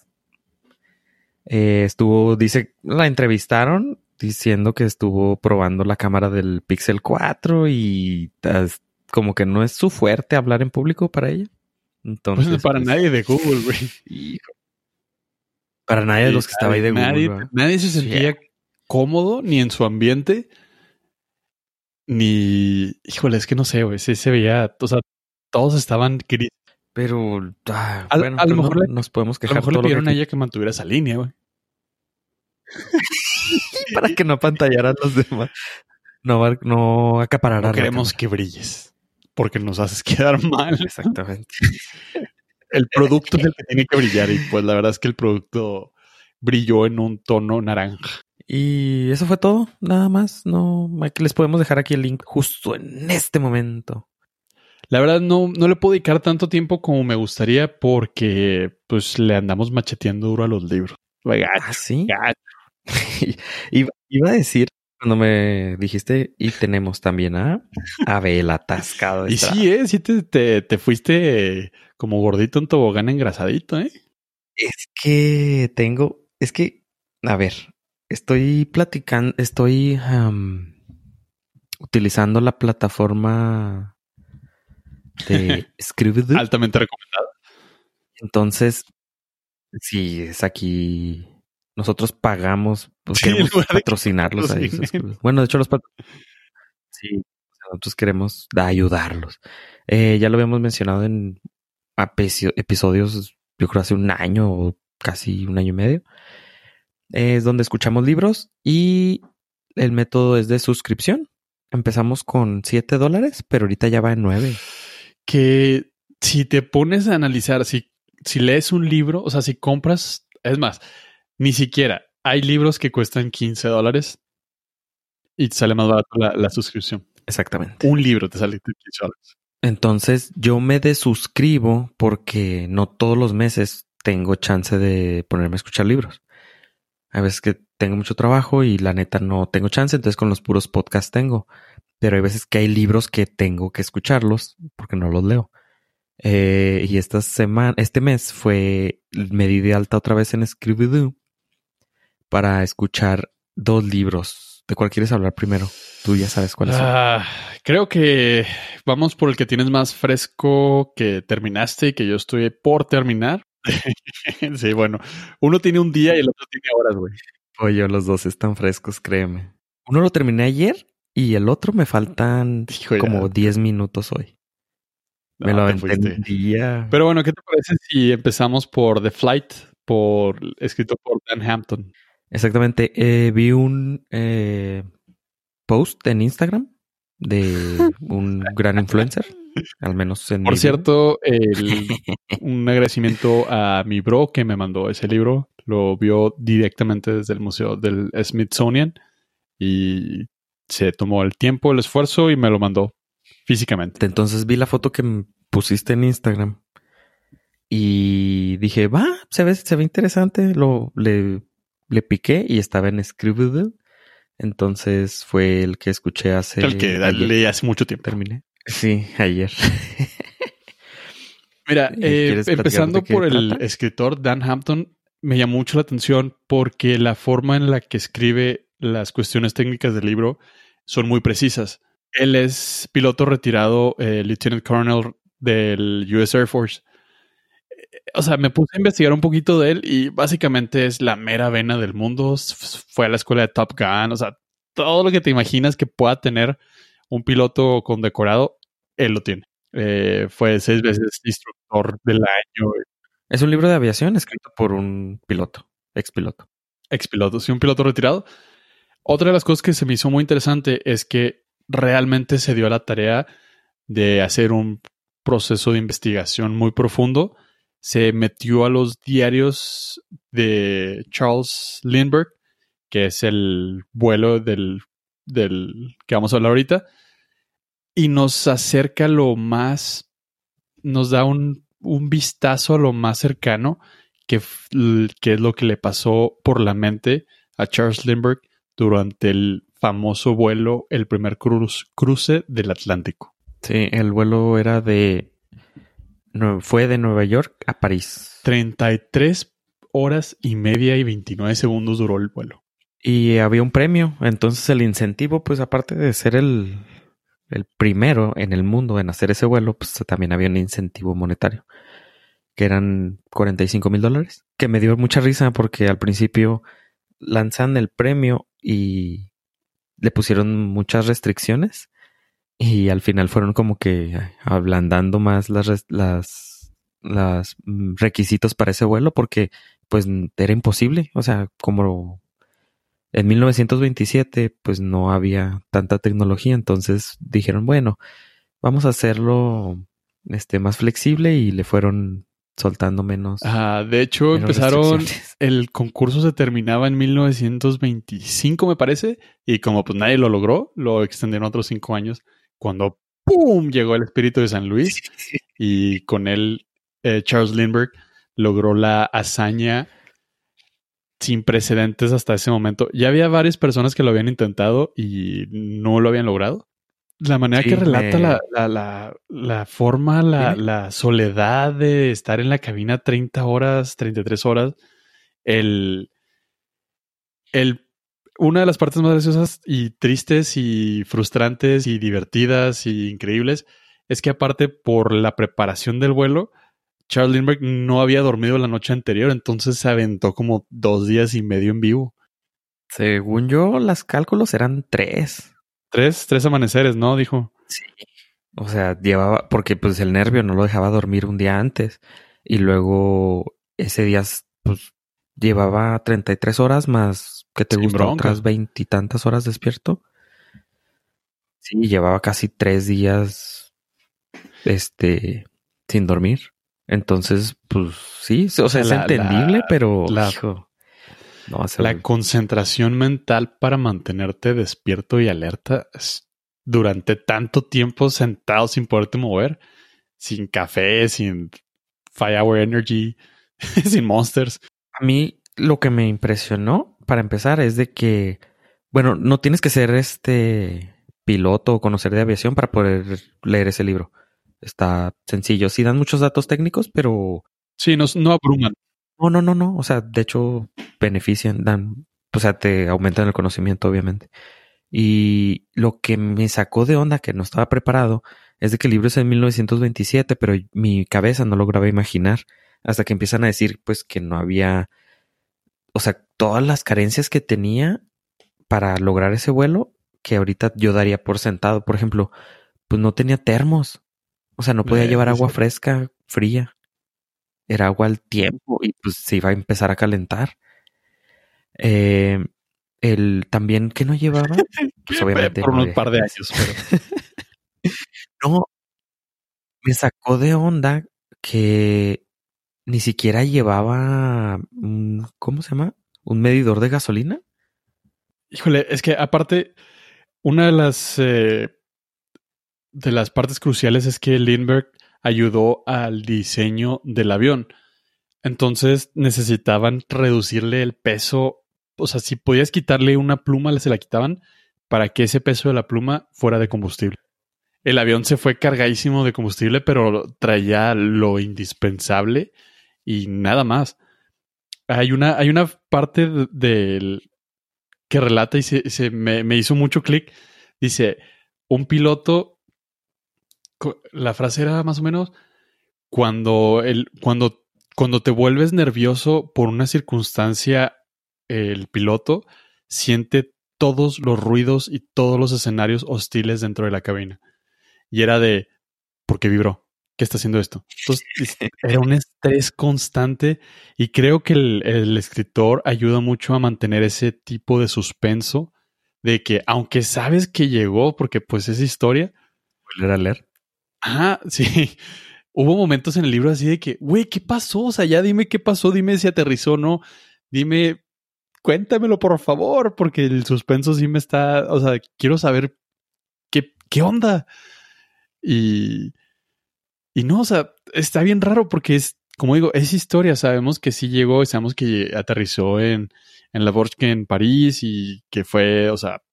B: Eh, estuvo, dice, la entrevistaron diciendo que estuvo probando la cámara del Pixel 4 y como que no es su fuerte hablar en público para ella. Entonces,
A: Pues para
B: pues,
A: nadie de Google, güey.
B: Para nadie de los que estaba ahí de Google.
A: Nadie,
B: ¿verdad?
A: nadie se sentía cómodo ni en su ambiente, ni... Híjole, es que no sé, güey. Sí se veía... O sea, todos estaban gris.
B: Pero, ah,
A: Al-
B: bueno,
A: a lo
B: no-
A: mejor le-
B: nos podemos
A: A lo
B: quejar
A: mejor le
B: lo que
A: pidieron a ella que mantuviera esa línea, güey.
B: para que no apantallaran los demás. No, no acapararan.
A: No queremos que brilles, porque nos haces quedar mal.
B: Exactamente.
A: El producto es el que tiene que brillar y pues la verdad es que el producto brilló en un tono naranja.
B: Y eso fue todo, nada más. No, les podemos dejar aquí el link justo en este momento.
A: La verdad no, no le puedo dedicar tanto tiempo como me gustaría porque pues le andamos macheteando duro a los libros. Oiga,
B: Ah, sí.
A: gacho.
B: iba, a decir cuando me dijiste y tenemos también a Abel atascado.
A: Y sí, eh, sí te, te, te fuiste como gordito en tobogán engrasadito, ¿eh?
B: Es que tengo, es que, a ver, estoy platicando, estoy utilizando la plataforma de.
A: Altamente recomendado.
B: Entonces, sí, es aquí. Nosotros pagamos, pues
A: Sí,
B: queremos patrocinarlos a ellos. Bueno, de hecho, los Sí, nosotros queremos da- ayudarlos. Eh, ya lo habíamos mencionado en episodios, yo creo hace un año o casi un año y medio. Es donde escuchamos libros y el método es de suscripción. Empezamos con 7 dólares, pero ahorita ya va en 9.
A: Que si te pones a analizar, si, si lees un libro, o sea, si compras, es más, ni siquiera hay libros que cuestan 15 dólares y te sale más barato la, la suscripción.
B: Exactamente.
A: Un libro te sale 15 dólares.
B: Entonces yo me desuscribo porque no todos los meses tengo chance de ponerme a escuchar libros. Hay veces que tengo mucho trabajo y la neta no tengo chance, entonces con los puros podcasts tengo. Pero hay veces que hay libros que tengo que escucharlos porque no los leo. Eh, y esta semana, este mes fue, me di de alta otra vez en Scribidoo para escuchar dos libros. ¿De cuál quieres hablar primero? Tú ya sabes cuál es.
A: Ah, creo que vamos por el que tienes más fresco que terminaste y que yo estoy por terminar. sí, bueno, uno tiene un día y el otro tiene horas, güey.
B: Oye, los dos están frescos, créeme. Uno lo terminé ayer y el otro me faltan
A: Hijo,
B: como 10 minutos hoy. Me
A: No,
B: lo
A: te
B: aventé en
A: fuiste.
B: un día.
A: Pero bueno, ¿qué te parece si empezamos por The Flight, por escrito por Dan Hampton?
B: Exactamente. eh, vi un eh, post en Instagram de un gran influencer, al menos en
A: Por
B: mi
A: cierto, el- un agradecimiento a mi bro que me mandó ese libro. Lo vio directamente desde el Museo del Smithsonian y se tomó el tiempo, el esfuerzo y me lo mandó físicamente.
B: Entonces vi la foto que pusiste en Instagram y dije, va, se ve, se ve interesante. Lo le, le piqué y estaba en Scribble. Entonces fue el que escuché hace.
A: el que
B: ayer.
A: leí hace mucho tiempo.
B: terminé. Sí, ayer.
A: Mira,
B: ¿Y
A: eh,
B: platicar
A: empezando por el
B: trata?
A: escritor Dan Hampton, me llamó mucho la atención porque la forma en la que escribe las cuestiones técnicas del libro son muy precisas. Él es piloto retirado, eh, Lieutenant Colonel del US Air Force. O sea, me puse a investigar un poquito de él y básicamente es la mera vena del mundo. Fue a la escuela de Top Gun, o sea, todo lo que te imaginas que pueda tener un piloto condecorado, él lo tiene. Eh, fue seis veces instructor del año,
B: es un libro de aviación escrito por un piloto, ex piloto.
A: ex piloto, sí, un piloto retirado. Otra de las cosas que se me hizo muy interesante es que realmente se dio la tarea de hacer un proceso de investigación muy profundo. Se metió a los diarios de Charles Lindbergh, que es el vuelo del, del que vamos a hablar ahorita, y nos acerca lo más, nos da un, un vistazo a lo más cercano que, que es lo que le pasó por la mente a Charles Lindbergh durante el famoso vuelo, el primer cruz- cruce del Atlántico.
B: Sí, el vuelo era de. fue de Nueva York a París.
A: 33 horas y media y 29 segundos duró el vuelo.
B: Y había un premio. Entonces el incentivo, pues aparte de ser el, el primero en el mundo en hacer ese vuelo, pues también había un incentivo monetario. Que eran 45 mil dólares. Que me dio mucha risa porque al principio lanzan el premio y le pusieron muchas restricciones. Y al final fueron como que ablandando más las, las, las mm, requisitos para ese vuelo porque pues era imposible. O sea, como en 1927 pues no había tanta tecnología, entonces dijeron, bueno, vamos a hacerlo este más flexible y le fueron soltando menos.
A: Ah, de hecho, empezaron, el concurso se terminaba en 1925, me parece, y como pues nadie lo logró, lo extendieron otros cinco años, cuando ¡pum! llegó el espíritu de San Luis y con él eh, Charles Lindbergh logró la hazaña sin precedentes hasta ese momento. Ya había varias personas que lo habían intentado y no lo habían logrado. La manera
B: Sí,
A: que relata
B: me-
A: la, la, la, la forma, la, la soledad de estar en la cabina 30 horas, 33 horas, el, el, una de las partes más graciosas y tristes y frustrantes y divertidas y increíbles es que aparte por la preparación del vuelo, Charles Lindbergh no había dormido la noche anterior, entonces se aventó como dos días y medio en vivo.
B: Según yo, las cálculos eran tres.
A: Tres, tres amaneceres, ¿no? Dijo.
B: O sea, llevaba, porque pues el nervio no lo dejaba dormir un día antes. Y luego ese día, pues, llevaba 33 horas más que te gustó otras veintitantas horas despierto. Sí, llevaba casi tres días este sin dormir. Entonces, pues sí, o sea, es entendible,
A: la-
B: pero
A: la-
B: hijo, no,
A: La concentración mental para mantenerte despierto y alerta durante tanto tiempo sentado sin poderte mover, sin café, sin Firehour Energy, sin Monsters.
B: A mí lo que me impresionó, para empezar, es de que, bueno, no tienes que ser este piloto o conocer de aviación para poder leer ese libro. Está sencillo. Sí dan muchos datos técnicos, pero
A: Sí, no, no abruman.
B: No, no, no, no. O sea, de hecho, benefician, dan, o sea, te aumentan el conocimiento, obviamente. Y lo que me sacó de onda, que no estaba preparado, es de que el libro es en 1927, pero mi cabeza no lograba imaginar hasta que empiezan a decir, pues, que no había, o sea, todas las carencias que tenía para lograr ese vuelo, que ahorita yo daría por sentado. Por ejemplo, pues no tenía termos. O sea, no podía llevar
A: sí,
B: agua fresca, fría. Era agua al tiempo y pues se iba a empezar a calentar. Eh, el también que no llevaba, pues obviamente.
A: por
B: no
A: unos
B: había
A: par de años. pero-
B: No, me sacó de onda que ni siquiera llevaba, un- ¿cómo se llama? Un medidor de gasolina.
A: Híjole, es que aparte, una de las eh, de las partes cruciales es que Lindbergh ayudó al diseño del avión. Entonces necesitaban reducirle el peso. O sea, si podías quitarle una pluma, se la quitaban para que ese peso de la pluma fuera de combustible. El avión se fue cargadísimo de combustible, pero traía lo indispensable y nada más. Hay una, hay una parte de- del que relata y se, me, me hizo mucho clic. Dice, un piloto, la frase era más o menos, cuando, el, cuando, cuando te vuelves nervioso por una circunstancia, el piloto siente todos los ruidos y todos los escenarios hostiles dentro de la cabina. Y era de, ¿por qué vibró? ¿Qué está haciendo esto? Entonces, es- era un estrés constante y creo que el, el escritor ayuda mucho a mantener ese tipo de suspenso de que aunque sabes que llegó, porque pues es historia,
B: Volver a leer.
A: Ajá, sí. Hubo momentos en el libro así de que, güey, ¿qué pasó? O sea, ya dime qué pasó, dime si aterrizó o no. Dime, cuéntamelo por favor, porque el suspenso sí me está, o sea, quiero saber qué, qué onda. Y, y no, o sea, está bien raro porque es, como digo, es historia. Sabemos que sí llegó sabemos que aterrizó en, en La Borge en París y que fue, o sea,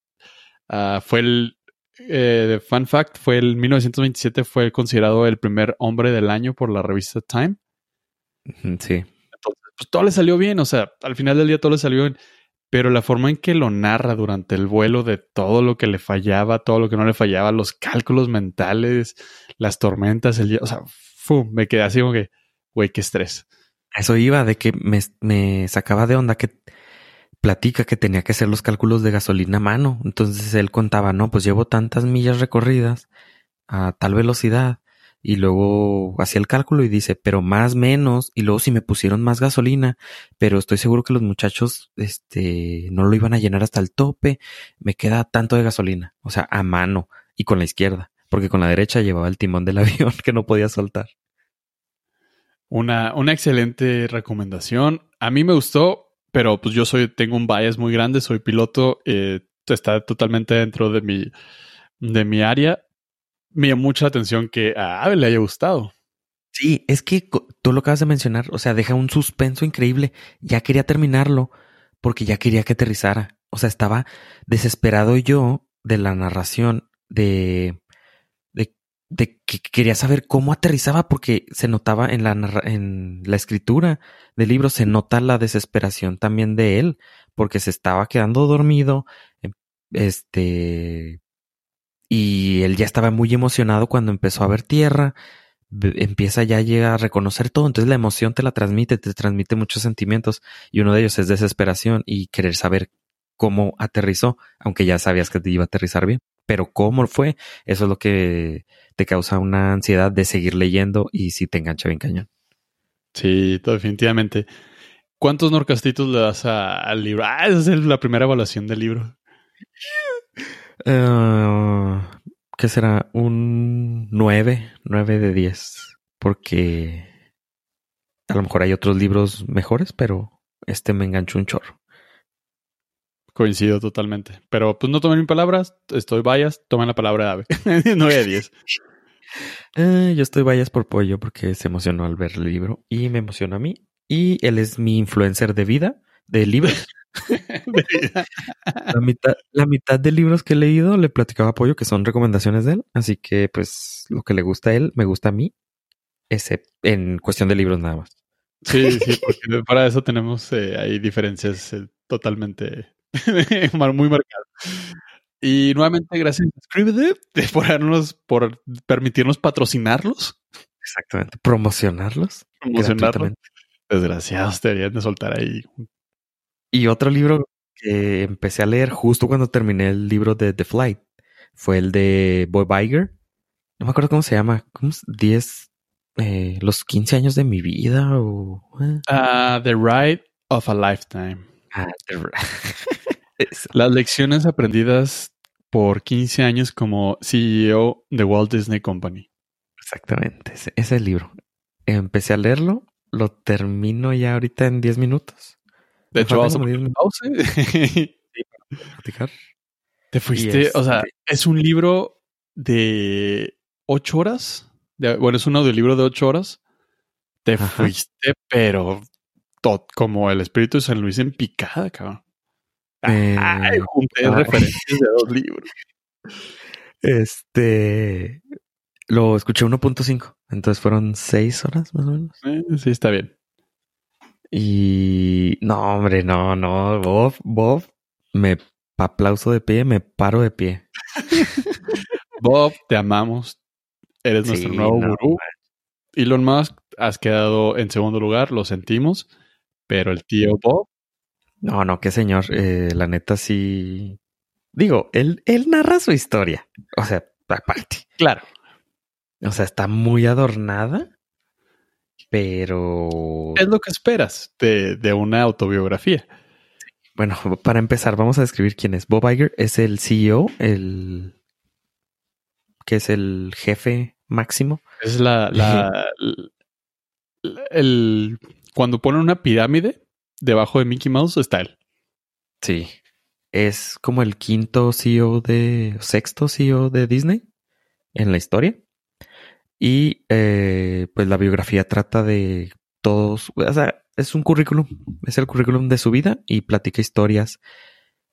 A: ah, fue el, eh, fun fact, fue el 1927 fue considerado el primer hombre del año por la revista Time.
B: Sí.
A: Entonces, pues todo le salió bien, o sea, al final del día todo le salió bien, pero la forma en que lo narra durante el vuelo de todo lo que le fallaba, todo lo que no le fallaba, los cálculos mentales, las tormentas, el día, o sea, fu, me quedé así como que, güey, qué estrés.
B: Eso iba de que me, me sacaba de onda que platica que tenía que hacer los cálculos de gasolina a mano. Entonces él contaba, no, pues llevo tantas millas recorridas a tal velocidad. Y luego hacía el cálculo y dice, pero más menos. Y luego si me pusieron más gasolina, pero estoy seguro que los muchachos, este, no lo iban a llenar hasta el tope. Me queda tanto de gasolina. O sea, a mano y con la izquierda. Porque con la derecha llevaba el timón del avión que no podía soltar.
A: Una, una excelente recomendación. A mí me gustó, pero pues yo soy, tengo un bias muy grande, soy piloto, eh, está totalmente dentro de mi, de mi área. Me llamó mucha atención que a Ave le haya gustado.
B: Sí, es que tú lo acabas de mencionar, o sea, deja un suspenso increíble. Ya quería terminarlo porque ya quería que aterrizara. O sea, estaba desesperado yo de la narración, de, de, que quería saber cómo aterrizaba porque se notaba en la, en la escritura del libro, se nota la desesperación también de él porque se estaba quedando dormido. em, Este, y él ya estaba muy emocionado cuando empezó a ver tierra empieza ya llega a reconocer todo, entonces la emoción te la transmite, te transmite muchos sentimientos y uno de ellos es desesperación y querer saber cómo aterrizó, aunque ya sabías que te iba a aterrizar bien, pero cómo fue, eso es lo que te causa una ansiedad de seguir leyendo y si te engancha bien cañón.
A: Sí, definitivamente. ¿Cuántos norcastitos le das al libro? Ah, esa es la primera evaluación del libro.
B: Eh, ¿Qué será? Un 9, 9 de 10. Porque a lo mejor hay otros libros mejores, pero este me enganchó un chorro.
A: Coincido totalmente. Pero pues no tomen mi palabras, estoy bias, tomen la palabra de Ave. 9 de 10.
B: Eh, yo estoy vallas por pollo porque se emocionó al ver el libro y me emociona a mí. Y él es mi influencer de vida, de libros.
A: De vida.
B: La mitad, la mitad de libros que he leído le platicaba a Pollo que son recomendaciones de él. Así que, pues, lo que le gusta a él, me gusta a mí. Excepto en cuestión de libros nada más.
A: Sí, sí, porque para eso tenemos eh, ahí diferencias eh, totalmente muy marcadas. Y nuevamente, gracias a Scribd por, darnos- por permitirnos patrocinarlos,
B: Exactamente. Promocionarlos.
A: promocionarlos. Desgraciados, deberían de soltar ahí.
B: Y otro libro que empecé a leer justo cuando terminé el libro de The Flight fue el de Bob Iger. No me acuerdo cómo se llama. ¿Cómo es? 10, eh, los 15 años de mi vida o...
A: Ah, The Ride of a Lifetime.
B: Ah, The- Eso.
A: Las lecciones aprendidas por 15 años como CEO de Walt Disney Company.
B: Exactamente, ese, ese libro. Empecé a leerlo, lo termino ya ahorita en 10 minutos.
A: De
B: Me
A: hecho, vamos a pause.
B: Platicar.
A: Te fuiste, o sea,
B: este-
A: es un libro de ocho horas. De- bueno, es un audiolibro de ocho horas. Te
B: Ajá.
A: fuiste, pero tot, como el espíritu de San Luis en picada, cabrón.
B: Eh,
A: Ay, junté
B: ay.
A: referencias de dos libros.
B: Este lo escuché 1.5, entonces fueron 6 horas más o menos.
A: Eh, sí, está bien.
B: Y no, hombre, no, no, Bob, Bob, me aplauso de pie, me paro de pie.
A: Bob, te amamos. Eres nuestro nuevo
B: no,
A: gurú. Elon Musk, has quedado en segundo lugar, lo sentimos. Pero el tío Bob,
B: No, no, qué señor, eh, la neta sí. Digo, él, él narra su historia. O sea, aparte.
A: claro,
B: O sea, está muy adornada, pero
A: es lo que esperas de, de una autobiografía.
B: bueno, para empezar, vamos a describir quién es. Bob Iger es el CEO, el que es el jefe máximo.
A: Es la, la, la- el, cuando ponen una pirámide debajo de Mickey Mouse está él.
B: Sí. Es como el quinto CEO de, sexto CEO de Disney en la historia. Y eh, pues la biografía trata de todos, o sea, es un currículum, es el currículum de su vida y platica historias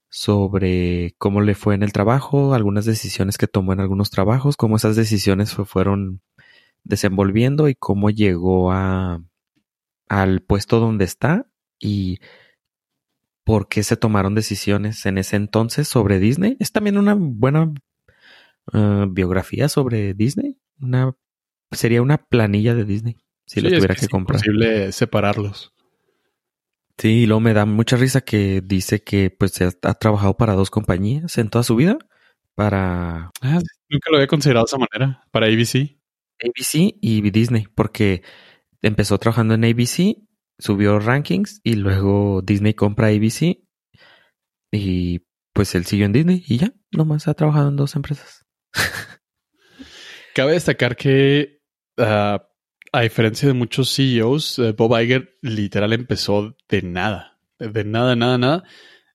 B: sobre cómo le fue en el trabajo, algunas decisiones que tomó en algunos trabajos, cómo esas decisiones se fueron desenvolviendo y cómo llegó a al puesto donde está y por qué se tomaron decisiones en ese entonces sobre Disney. Es también una buena eh, biografía sobre Disney. Una sería una planilla de Disney si
A: Sí, es
B: tuviera
A: que
B: que,
A: es
B: comprar.
A: imposible separarlos.
B: Sí, y luego me da mucha risa que dice que pues se ha, ha trabajado para dos compañías en toda su vida, para
A: Ah, nunca lo había considerado de esa manera. Para ABC.
B: ABC y Disney, porque empezó trabajando en ABC, subió rankings y luego Disney compra ABC y pues él siguió en Disney y ya, nomás ha trabajado en dos empresas.
A: Cabe destacar que, ah, a diferencia de muchos CEOs, eh, Bob Iger literal empezó de nada. De nada, nada, nada.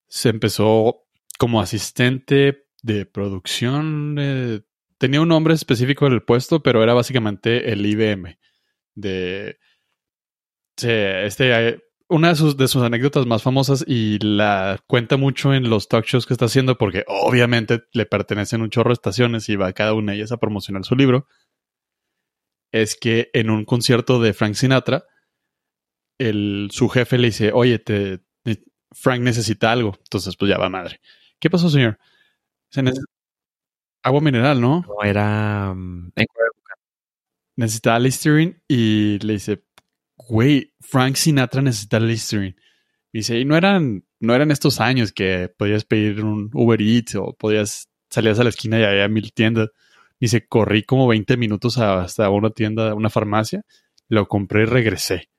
A: Se empezó como asistente de producción. tenía un nombre específico del puesto, pero era básicamente el IBM. De. Se- este, eh, una de sus, de sus anécdotas más famosas y la cuenta mucho en los talk shows que está haciendo porque obviamente le pertenecen un chorro de estaciones y va cada una de ellas a promocionar su libro, es que en un concierto de Frank Sinatra, el, su jefe le dice, oye, te, Frank necesita algo. Entonces, pues ya va madre. ¿Qué pasó, señor? Se agua mineral, ¿no?
B: No era mm, en-
A: Necesita Listerine y le dice, güey, Frank Sinatra necesita Listerine. Y dice, y no eran, no eran estos años que podías pedir un Uber Eats o podías salías a la esquina y había mil tiendas. Dice, corrí como 20 minutos hasta una tienda, una farmacia, lo compré y regresé.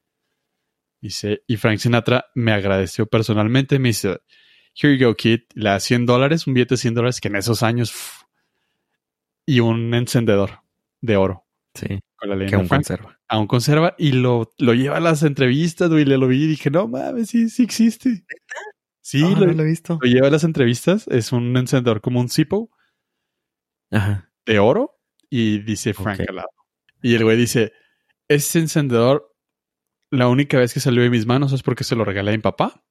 A: Dice, y Frank Sinatra me agradeció personalmente, me dice, here you go, kid, le da 100 dólares, un billete de 100 dólares, que en esos años, pff, y un encendedor de oro.
B: Sí.
A: Con la leyenda
B: Que aún
A: Frank.
B: conserva.
A: Aún conserva y lo, lo lleva a las entrevistas, güey, le lo vi y dije, no mames, sí, sí existe. Sí, lo,
B: no lo he visto.
A: lo lleva a las entrevistas, es un encendedor como un Zippo
B: Ajá.
A: de oro y dice Frank al lado. Y el güey dice, este encendedor, la única vez que salió de mis manos es porque se lo regalé a mi papá.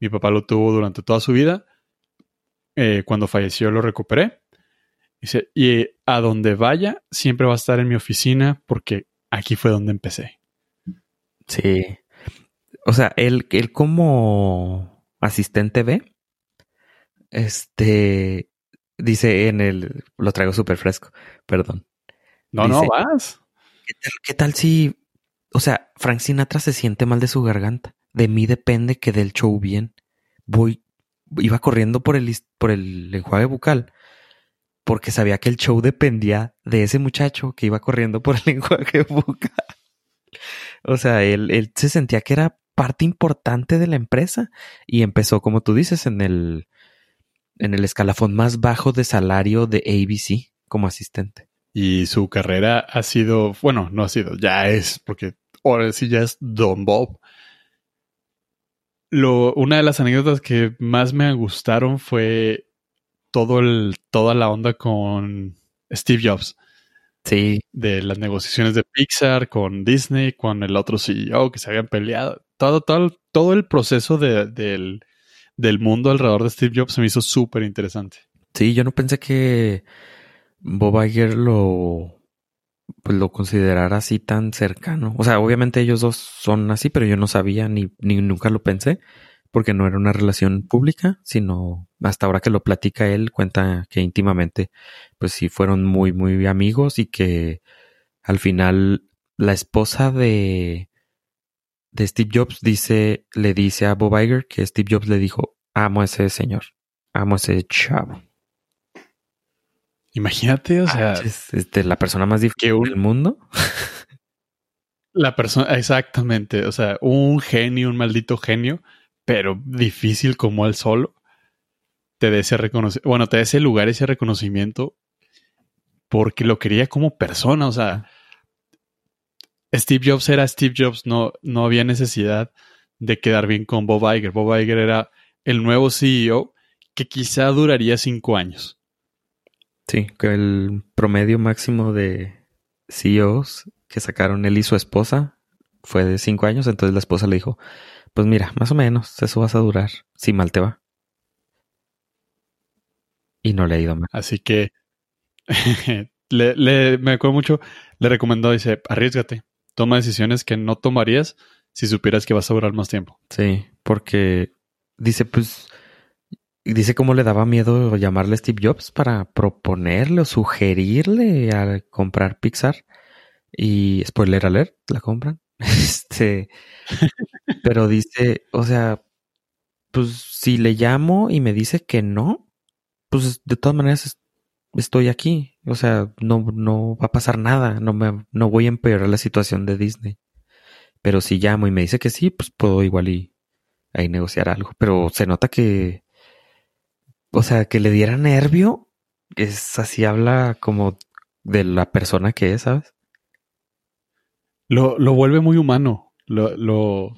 A: Mi papá lo tuvo durante toda su vida. Eh, cuando falleció lo recuperé. Dice, y a donde vaya, siempre va a estar en mi oficina porque aquí fue donde empecé.
B: Sí. O sea, él, él como asistente B, este, dice en el, lo traigo súper fresco, perdón.
A: No, no, vas.
B: ¿Qué tal, qué tal si, o sea, Frank Sinatra se siente mal de su garganta? De mí depende que del show bien. Voy, iba corriendo por el, por el enjuague bucal porque sabía que el show dependía de ese muchacho que iba corriendo por el enjuague bucal. O sea, él, él se sentía que era parte importante de la empresa y empezó, como tú dices, en el, en el escalafón más bajo de salario de ABC como asistente.
A: Y su carrera ha sido, bueno, no ha sido, ya es, porque ahora sí ya es Don Bob. Lo, una de las anécdotas que más me gustaron fue todo el, toda la onda con Steve Jobs,
B: Sí,
A: de las negociaciones de Pixar con Disney, con el otro CEO que se habían peleado. Todo, todo, todo el proceso de- del, del mundo alrededor de Steve Jobs se me hizo súper interesante.
B: Sí, yo no pensé que Bob Iger lo, pues lo considerara así tan cercano. O sea, obviamente ellos dos son así, pero yo no sabía ni, ni nunca lo pensé porque no era una relación pública, sino hasta ahora que lo platica él, cuenta que íntimamente, pues sí fueron muy, muy amigos y que al final la esposa de, de Steve Jobs dice, le dice a Bob Iger que Steve Jobs le dijo, amo a ese señor, amo a ese chavo.
A: Imagínate, o sea,
B: Es este, la persona más difícil
A: un-
B: del mundo.
A: La persona, exactamente, o sea, un genio, un maldito genio, pero difícil como él solo, te dé ese reconocimiento, bueno, te dé ese lugar, ese reconocimiento, porque lo quería como persona, o sea, Steve Jobs era Steve Jobs, no, no había necesidad de quedar bien con Bob Iger. Bob Iger era el nuevo CEO que quizá duraría cinco años.
B: Sí, que el promedio máximo de CEOs que sacaron él y su esposa fue de cinco años. Entonces la esposa le dijo, pues mira, más o menos, eso vas a durar, si mal te va. Y no le ha ido mal.
A: Así que le, le- me acuerdo mucho, le recomendó, dice, arriesgate, toma decisiones que no tomarías si supieras que vas a durar más tiempo.
B: Sí, porque dice, pues, dice cómo le daba miedo llamarle Steve Jobs para proponerle o sugerirle a comprar Pixar. Y spoiler alert, la compran. Este, pero dice, o sea, pues si le llamo y me dice que no, pues de todas maneras es- estoy aquí. O sea, no, no va a pasar nada. No me, no voy a empeorar la situación de Disney. Pero si llamo y me dice que sí, pues puedo igual y ahí negociar algo. Pero se nota que, o sea, que le diera nervio, es así habla como de la persona que es, ¿sabes?
A: Lo, lo vuelve muy humano, lo, lo,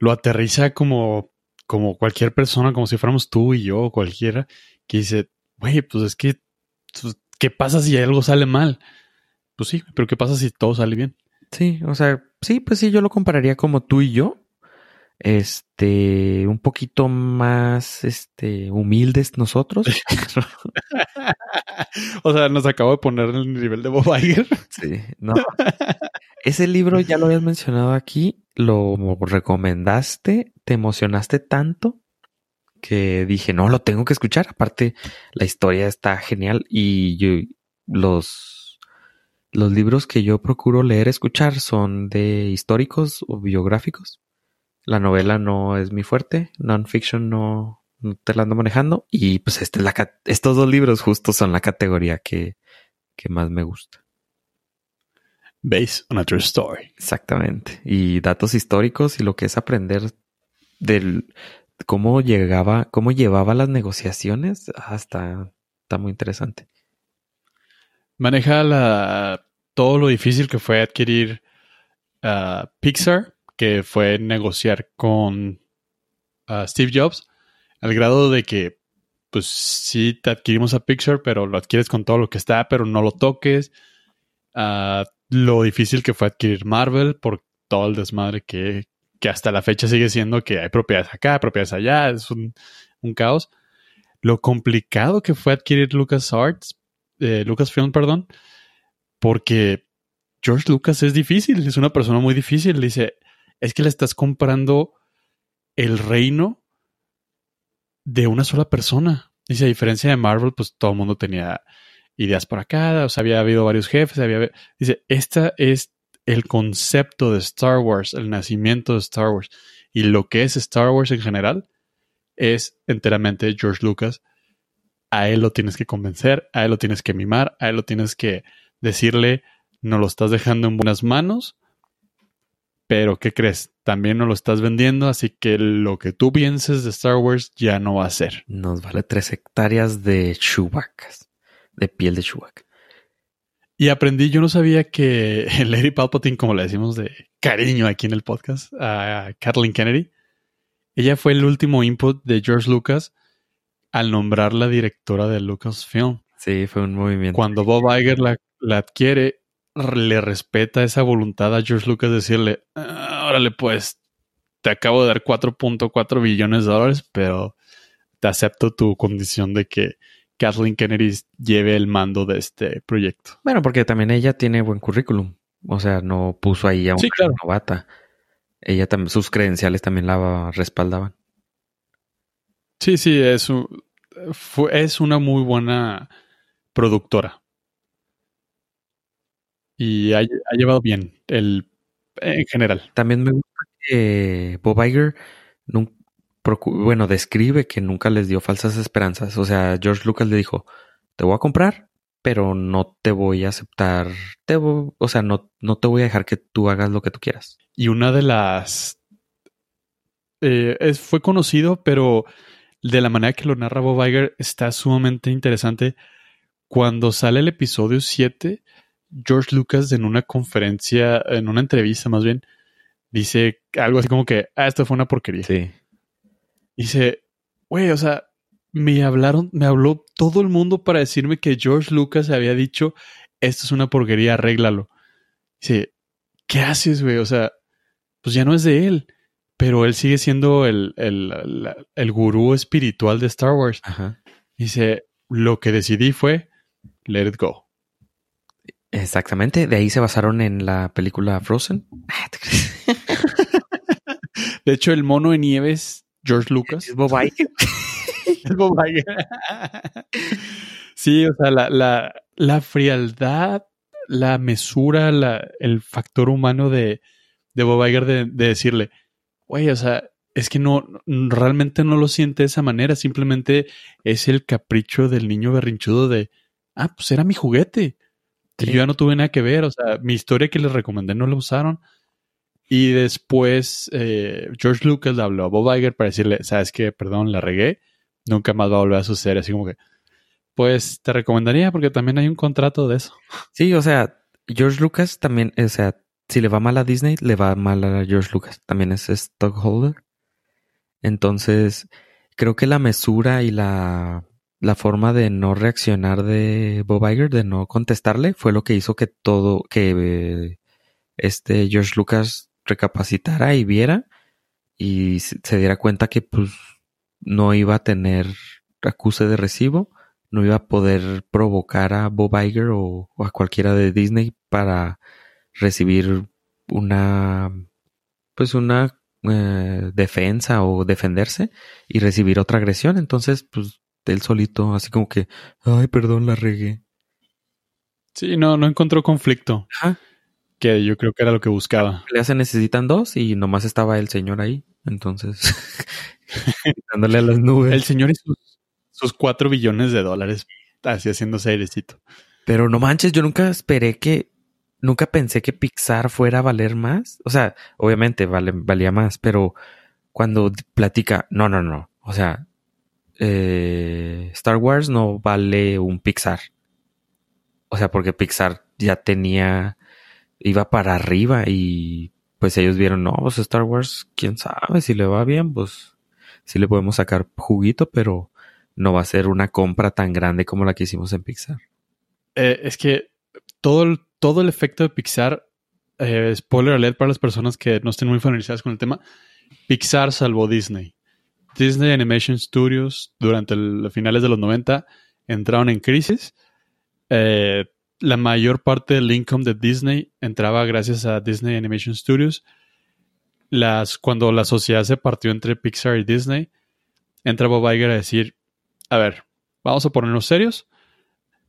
A: lo aterriza como, como cualquier persona, como si fuéramos tú y yo o cualquiera, que dice, güey, pues es que, pues, ¿qué pasa si algo sale mal? Pues sí, pero ¿qué pasa si todo sale bien?
B: Sí, o sea, sí, pues sí, yo lo compararía como tú y yo. Este, un poquito más, este, humildes nosotros.
A: o sea, nos acabo de poner en el nivel de Bob Iger.
B: Sí, no. Ese libro ya lo habías mencionado aquí, lo recomendaste, te emocionaste tanto que dije, no, lo tengo que escuchar. Aparte, la historia está genial y yo, los, los libros que yo procuro leer, escuchar son de históricos o biográficos. La novela no es mi fuerte, non-fiction no, no te la ando manejando y pues esta es la, estos dos libros justo son la categoría que, que más me gusta.
A: Based on a true story.
B: Exactamente. Y datos históricos y lo que es aprender del cómo llegaba, cómo llevaba las negociaciones, hasta está muy interesante.
A: Maneja la, todo lo difícil que fue adquirir uh, Pixar, que fue negociar con uh, Steve Jobs, al grado de que, pues sí, te adquirimos a Pixar, pero lo adquieres con todo lo que está, pero no lo toques. Uh, lo difícil que fue adquirir Marvel por todo el desmadre que, que hasta la fecha sigue siendo que hay propiedades acá, propiedades allá, es un, un caos. Lo complicado que fue adquirir LucasArts, eh, Lucasfilm, perdón, porque George Lucas es difícil, es una persona muy difícil. Dice, es que le estás comprando el reino de una sola persona. Dice, a diferencia de Marvel, pues todo el mundo tenía ideas por acá, o sea, había habido varios jefes, había... Dice, esta es el concepto de Star Wars, el nacimiento de Star Wars y lo que es Star Wars en general es enteramente George Lucas. A él lo tienes que convencer, a él lo tienes que mimar, a él lo tienes que decirle, no lo estás dejando en buenas manos, pero ¿qué crees? También no lo estás vendiendo, así que lo que tú pienses de Star Wars ya no va a ser.
B: Nos vale tres hectáreas de chubacas, de piel de chubac.
A: Y aprendí, yo no sabía que Lady Palpatine, como le decimos de cariño aquí en el podcast, a Kathleen Kennedy, ella fue el último input de George Lucas al nombrar la directora de Lucasfilm.
B: Sí, fue un movimiento.
A: Cuando Bob Iger la, adquiere, le respeta esa voluntad a George Lucas de decirle, ah, órale pues, te acabo de dar 4.4 billones de dólares, pero te acepto tu condición de que Kathleen Kennedy lleve el mando de este proyecto.
B: Bueno, porque también ella tiene buen currículum. O sea, no puso ahí a una novata. Ella también, sus credenciales también la respaldaban.
A: Sí, sí, es, es una muy buena productora. Y ha, llevado bien el, en general.
B: También me gusta que Bob Iger nunca, bueno, describe que nunca les dio falsas esperanzas. O sea, George Lucas le dijo, te voy a comprar, pero no te voy a aceptar, te o sea, no, no te voy a dejar que tú hagas lo que tú quieras.
A: Y una de las... Eh, fue conocido, pero de la manera que lo narra Bob Iger está sumamente interesante. Cuando sale el episodio 7, George Lucas en una conferencia, en una entrevista más bien, dice algo así como que, ah, esto fue una porquería.
B: Sí.
A: Dice, güey, o sea, me hablaron, me habló todo el mundo para decirme que George Lucas había dicho, esto es una porquería, arréglalo. Dice, ¿qué haces, güey? O sea, pues ya no es de él, pero él sigue siendo el, el, el, gurú espiritual de Star Wars. Dice, lo que decidí fue, let it go.
B: Exactamente, de ahí se basaron en la película Frozen.
A: de hecho, el mono de nieves George Lucas.
B: Es Bob Iger.
A: es Bob Iger. sí, o sea, la, la, la frialdad, la mesura, la, el factor humano de, de Bob Iger de, de decirle, güey, o sea, es que no, realmente no lo siente de esa manera, simplemente es el capricho del niño berrinchudo de, ah, pues era mi juguete. Y yo ya no tuve nada que ver, o sea, mi historia que les recomendé no la usaron. Y después eh, George Lucas le habló a Bob Iger para decirle, sabes que, perdón, la regué, nunca más va a volver a suceder. Así como que, pues te recomendaría porque también hay un contrato de eso.
B: Sí, o sea, George Lucas también, o sea, si le va mal a Disney, le va mal a George Lucas. También es stockholder. Entonces, creo que la mesura y la, la forma de no reaccionar de Bob Iger, de no contestarle, fue lo que hizo que todo, que este George Lucas recapacitara y viera y se diera cuenta que pues no iba a tener acuse de recibo, no iba a poder provocar a Bob Iger o, a cualquiera de Disney para recibir una pues una eh, defensa o defenderse y recibir otra agresión. Entonces, pues él solito, así como que, ay, perdón, la regué.
A: Sí, no, no encontró conflicto. Ajá que yo creo que era lo que buscaba.
B: Ya se necesitan dos y nomás estaba el señor ahí. Entonces, dándole a las nubes.
A: El señor y sus, cuatro billones de dólares así haciéndose airecito.
B: Pero no manches, yo nunca esperé que nunca pensé que Pixar fuera a valer más. O sea, obviamente vale, valía más, pero cuando platica, no, no, no. O sea, eh, Star Wars no vale un Pixar. O sea, porque Pixar ya tenía, iba para arriba y pues ellos vieron, no, pues Star Wars, quién sabe, si le va bien, pues sí le podemos sacar juguito, pero no va a ser una compra tan grande como la que hicimos en Pixar.
A: Eh, es que todo el, todo el efecto de Pixar, eh, spoiler alert para las personas que no estén muy familiarizadas con el tema, Pixar salvó Disney. Disney Animation Studios durante los finales de los 90 entraron en crisis. Eh, la mayor parte del income de Disney entraba gracias a Disney Animation Studios. Las, cuando la sociedad se partió entre Pixar y Disney, entra Bob Iger a decir, a ver, vamos a ponernos serios.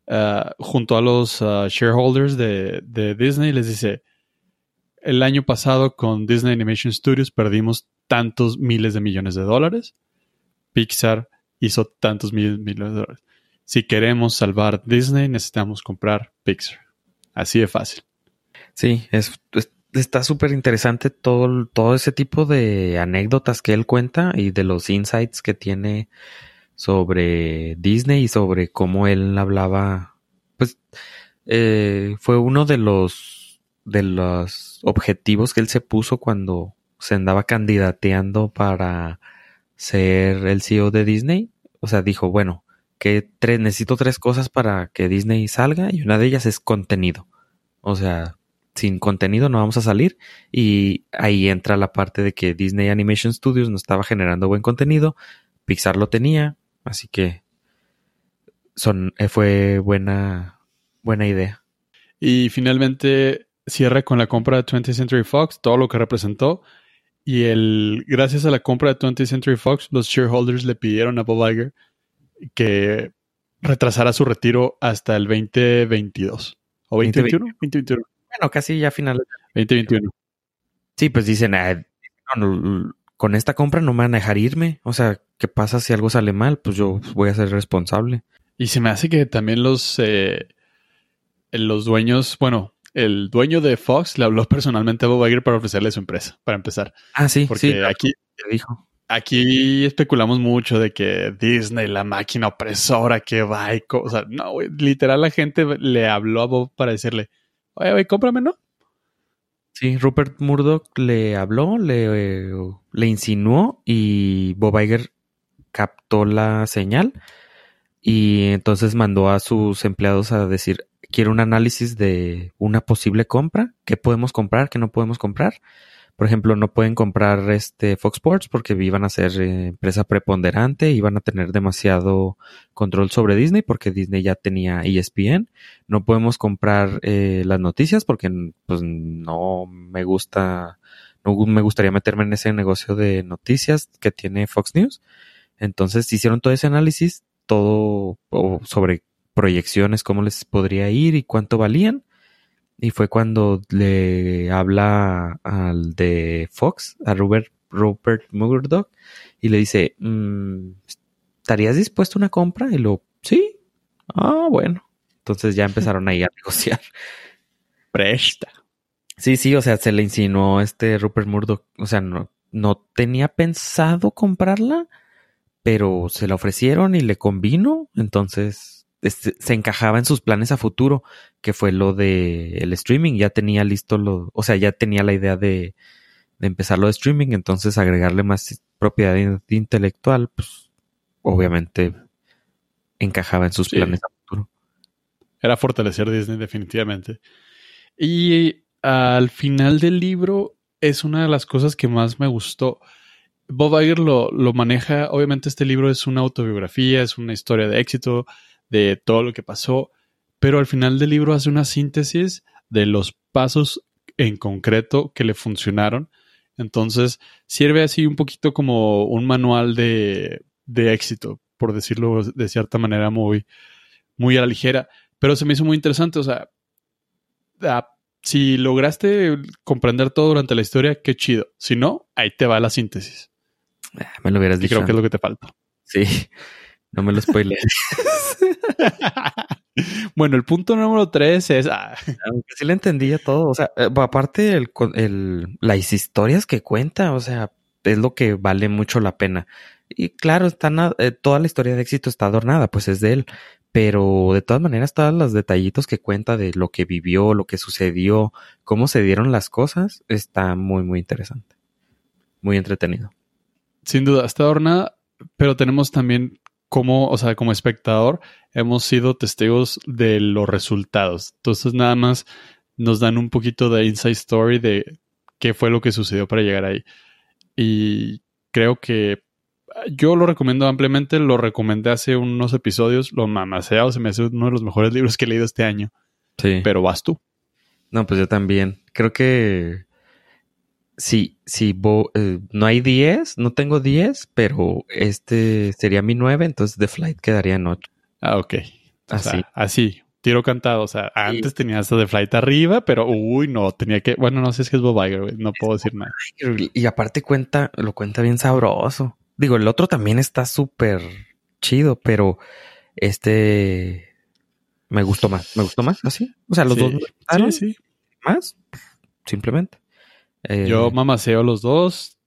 A: Uh, junto a los uh, shareholders de, de, Disney, les dice, el año pasado con Disney Animation Studios perdimos tantos miles de millones de dólares. Pixar hizo tantos miles de millones de dólares si queremos salvar Disney, necesitamos comprar Pixar. Así de fácil.
B: Sí, es, está súper interesante todo, todo ese tipo de anécdotas que él cuenta y de los insights que tiene sobre Disney y sobre cómo él hablaba. Pues eh, fue uno de los de los objetivos que él se puso cuando se andaba candidateando para ser el CEO de Disney. O sea, dijo, bueno, que necesito tres cosas para que Disney salga y una de ellas es contenido. O sea, sin contenido no vamos a salir y ahí entra la parte de que Disney Animation Studios no estaba generando buen contenido, Pixar lo tenía, así que son, eh, fue buena, buena idea.
A: Y finalmente cierra con la compra de 20th Century Fox, todo lo que representó. Y el, gracias a la compra de 20th Century Fox, los shareholders le pidieron a Bob Iger que retrasara su retiro hasta el 2022. ¿O 2021? 2021.
B: Bueno, casi ya final.
A: 2021.
B: Sí, pues dicen, ah, con esta compra no me van a dejar irme. O sea, ¿qué pasa si algo sale mal? Pues yo voy a ser responsable.
A: Y se me hace que también los, eh, los dueños, bueno, el dueño de Fox le habló personalmente a Bob Iger para ofrecerle su empresa, para empezar.
B: Ah, sí,
A: Porque
B: sí,
A: aquí dijo aquí especulamos mucho de que Disney, la máquina opresora que va y... O sea, no, literal la gente le habló a Bob para decirle, oye, güey, cómprame, ¿no?
B: Sí, Rupert Murdoch le habló, le, le insinuó y Bob Iger captó la señal y entonces mandó a sus empleados a decir, quiero un análisis de una posible compra, qué podemos comprar, qué no podemos comprar por ejemplo, no pueden comprar este Fox Sports porque iban a ser eh, empresa preponderante, iban a tener demasiado control sobre Disney porque Disney ya tenía ESPN. No podemos comprar eh, las noticias porque pues no me gusta, no me gustaría meterme en ese negocio de noticias que tiene Fox News. Entonces hicieron todo ese análisis, todo sobre proyecciones, cómo les podría ir y cuánto valían. Y fue cuando le habla al de Fox, a Rupert, Rupert Murdoch, y le dice, mm, ¿estarías dispuesto a una compra? Y lo, sí. Ah, bueno. Entonces ya empezaron ahí a negociar.
A: Presta.
B: Sí, sí, o sea, se le insinuó este Rupert Murdoch. O sea, no, no tenía pensado comprarla, pero se la ofrecieron y le convino. Entonces este, se encajaba en sus planes a futuro, que fue lo de el streaming. Ya tenía listo lo, o sea, ya tenía la idea de, de empezar lo de streaming, entonces agregarle más propiedad intelectual, pues obviamente encajaba en sus planes a futuro.
A: Era fortalecer Disney definitivamente. Y al final del libro es una de las cosas que más me gustó. Bob Iger lo, lo maneja, obviamente este libro es una autobiografía, es una historia de éxito, de todo lo que pasó, pero al final del libro hace una síntesis de los pasos en concreto que le funcionaron. Entonces sirve así un poquito como un manual de, de éxito, por decirlo de cierta manera muy, muy a la ligera. Pero se me hizo muy interesante, o sea, si lograste comprender todo durante la historia, qué chido. Si no, ahí te va la síntesis.
B: Ah, me lo hubieras dicho.
A: creo que es lo que te falta.
B: Sí. No me lo spoilé.
A: bueno, el punto número tres es. Ah,
B: sí le entendía todo. O sea, eh, aparte el, el, las historias que cuenta, o sea, es lo que vale mucho la pena. Y claro, está eh, toda la historia de éxito está adornada, pues es de él. Pero de todas maneras, todos los detallitos que cuenta de lo que vivió, lo que sucedió, cómo se dieron las cosas, está muy, muy interesante. Muy entretenido.
A: Sin duda, está adornada, pero tenemos también como, o sea, como espectador, hemos sido testigos de los resultados. Entonces, nada más nos dan un poquito de inside story de qué fue lo que sucedió para llegar ahí. Y creo que yo lo recomiendo ampliamente, lo recomendé hace unos episodios, lo mamaseado, se me hace uno de los mejores libros que he leído este año.
B: Sí.
A: Pero vas tú.
B: No, pues yo también. Creo que sí, sí, eh, no hay 10, no tengo 10, pero este sería mi 9, entonces The Flight quedaría en 8.
A: Ah, ok. así. así, tiro cantado. O sea, antes tenía hasta The Flight arriba, pero uy, no, tenía que. Bueno, no sé si es Bob Iger, no puedo decir nada.
B: Y aparte cuenta, lo cuenta bien sabroso. Digo, el otro también está súper chido, pero este me gustó más. Me gustó más, así. O sea, los dos
A: me Sí, sí.
B: Más, simplemente.
A: Eh, Yo mamaseo los dos.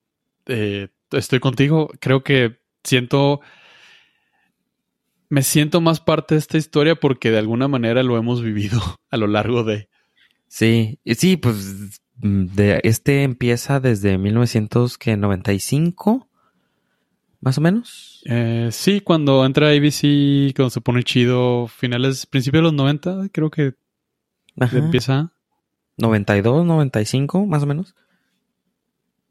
A: Eh, estoy contigo. Creo que siento. Me siento más parte de esta historia porque de alguna manera lo hemos vivido a lo largo de.
B: Sí, sí, pues de, este empieza desde 1995 más o menos.
A: Eh, sí, cuando entra ABC, cuando se pone chido, finales, principios de los 90, creo que empieza.
B: 92, 95, más o menos.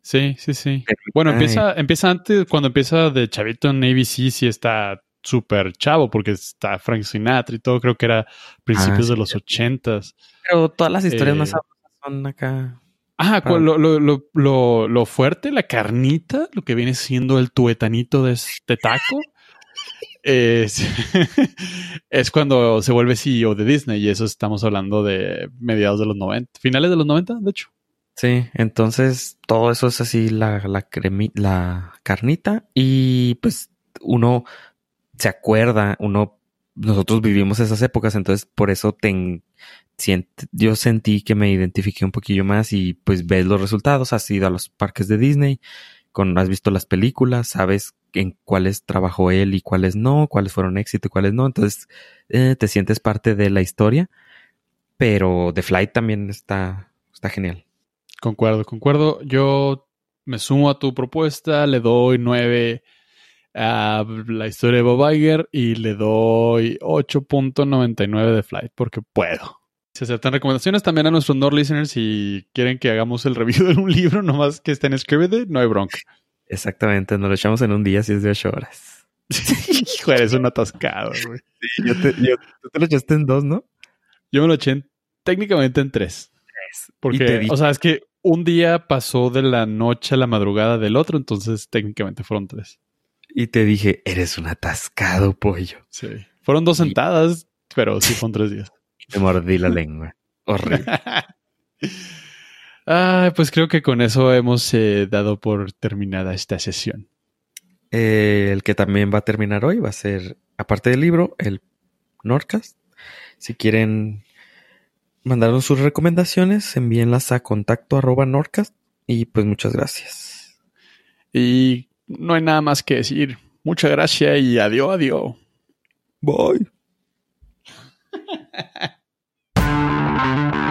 A: Sí, sí, sí. Bueno, empieza, empieza antes, cuando empieza de chavito en ABC, sí está súper chavo, porque está Frank Sinatra y todo, creo que era principios ah, de los ochentas.
B: Pero todas las historias más eh, son acá.
A: Ah, lo, lo, lo, lo, fuerte, la carnita, lo que viene siendo el tuetanito de este taco, es, es cuando se vuelve CEO de Disney y eso estamos hablando de mediados de los 90, finales de los 90, de hecho.
B: Sí, entonces todo eso es así la, la, la carnita y pues uno se acuerda, uno, nosotros vivimos esas épocas, entonces por eso te, yo sentí que me identifiqué un poquillo más y pues ves los resultados, has ido a los parques de Disney, con, has visto las películas, sabes en cuáles trabajó él y cuáles no, cuáles fueron éxito y cuáles no, entonces eh, te sientes parte de la historia, pero The Flight también está, está genial.
A: Concuerdo, concuerdo. Yo me sumo a tu propuesta, le doy nueve a la historia de Bob Iger y le doy 8.99 de Flight porque puedo. Se aceptan recomendaciones también a nuestros Nord listeners si quieren que hagamos el review de un libro, nomás que estén escribiendo, no hay bronca.
B: Exactamente, nos lo echamos en un día si es de ocho horas.
A: Hijo, eres un atascado, güey.
B: Sí, yo te, tú te lo echaste en dos, ¿no?
A: Yo me lo eché técnicamente en tres. Porque, o sea, es que un día pasó de la noche a la madrugada del otro, entonces técnicamente fueron tres.
B: Y te dije, eres un atascado pollo.
A: Sí. Fueron dos sentadas, pero sí fueron tres días.
B: Me mordí la lengua. Horrible.
A: ah, pues creo que con eso hemos eh, dado por terminada esta sesión.
B: Eh, el que también va a terminar hoy va a ser, aparte del libro, el Nordcast. Si quieren mandaron sus recomendaciones, envíenlas a contacto arroba Norcast y pues muchas gracias.
A: Y no hay nada más que decir. Muchas gracias y adiós, adiós.
B: Bye.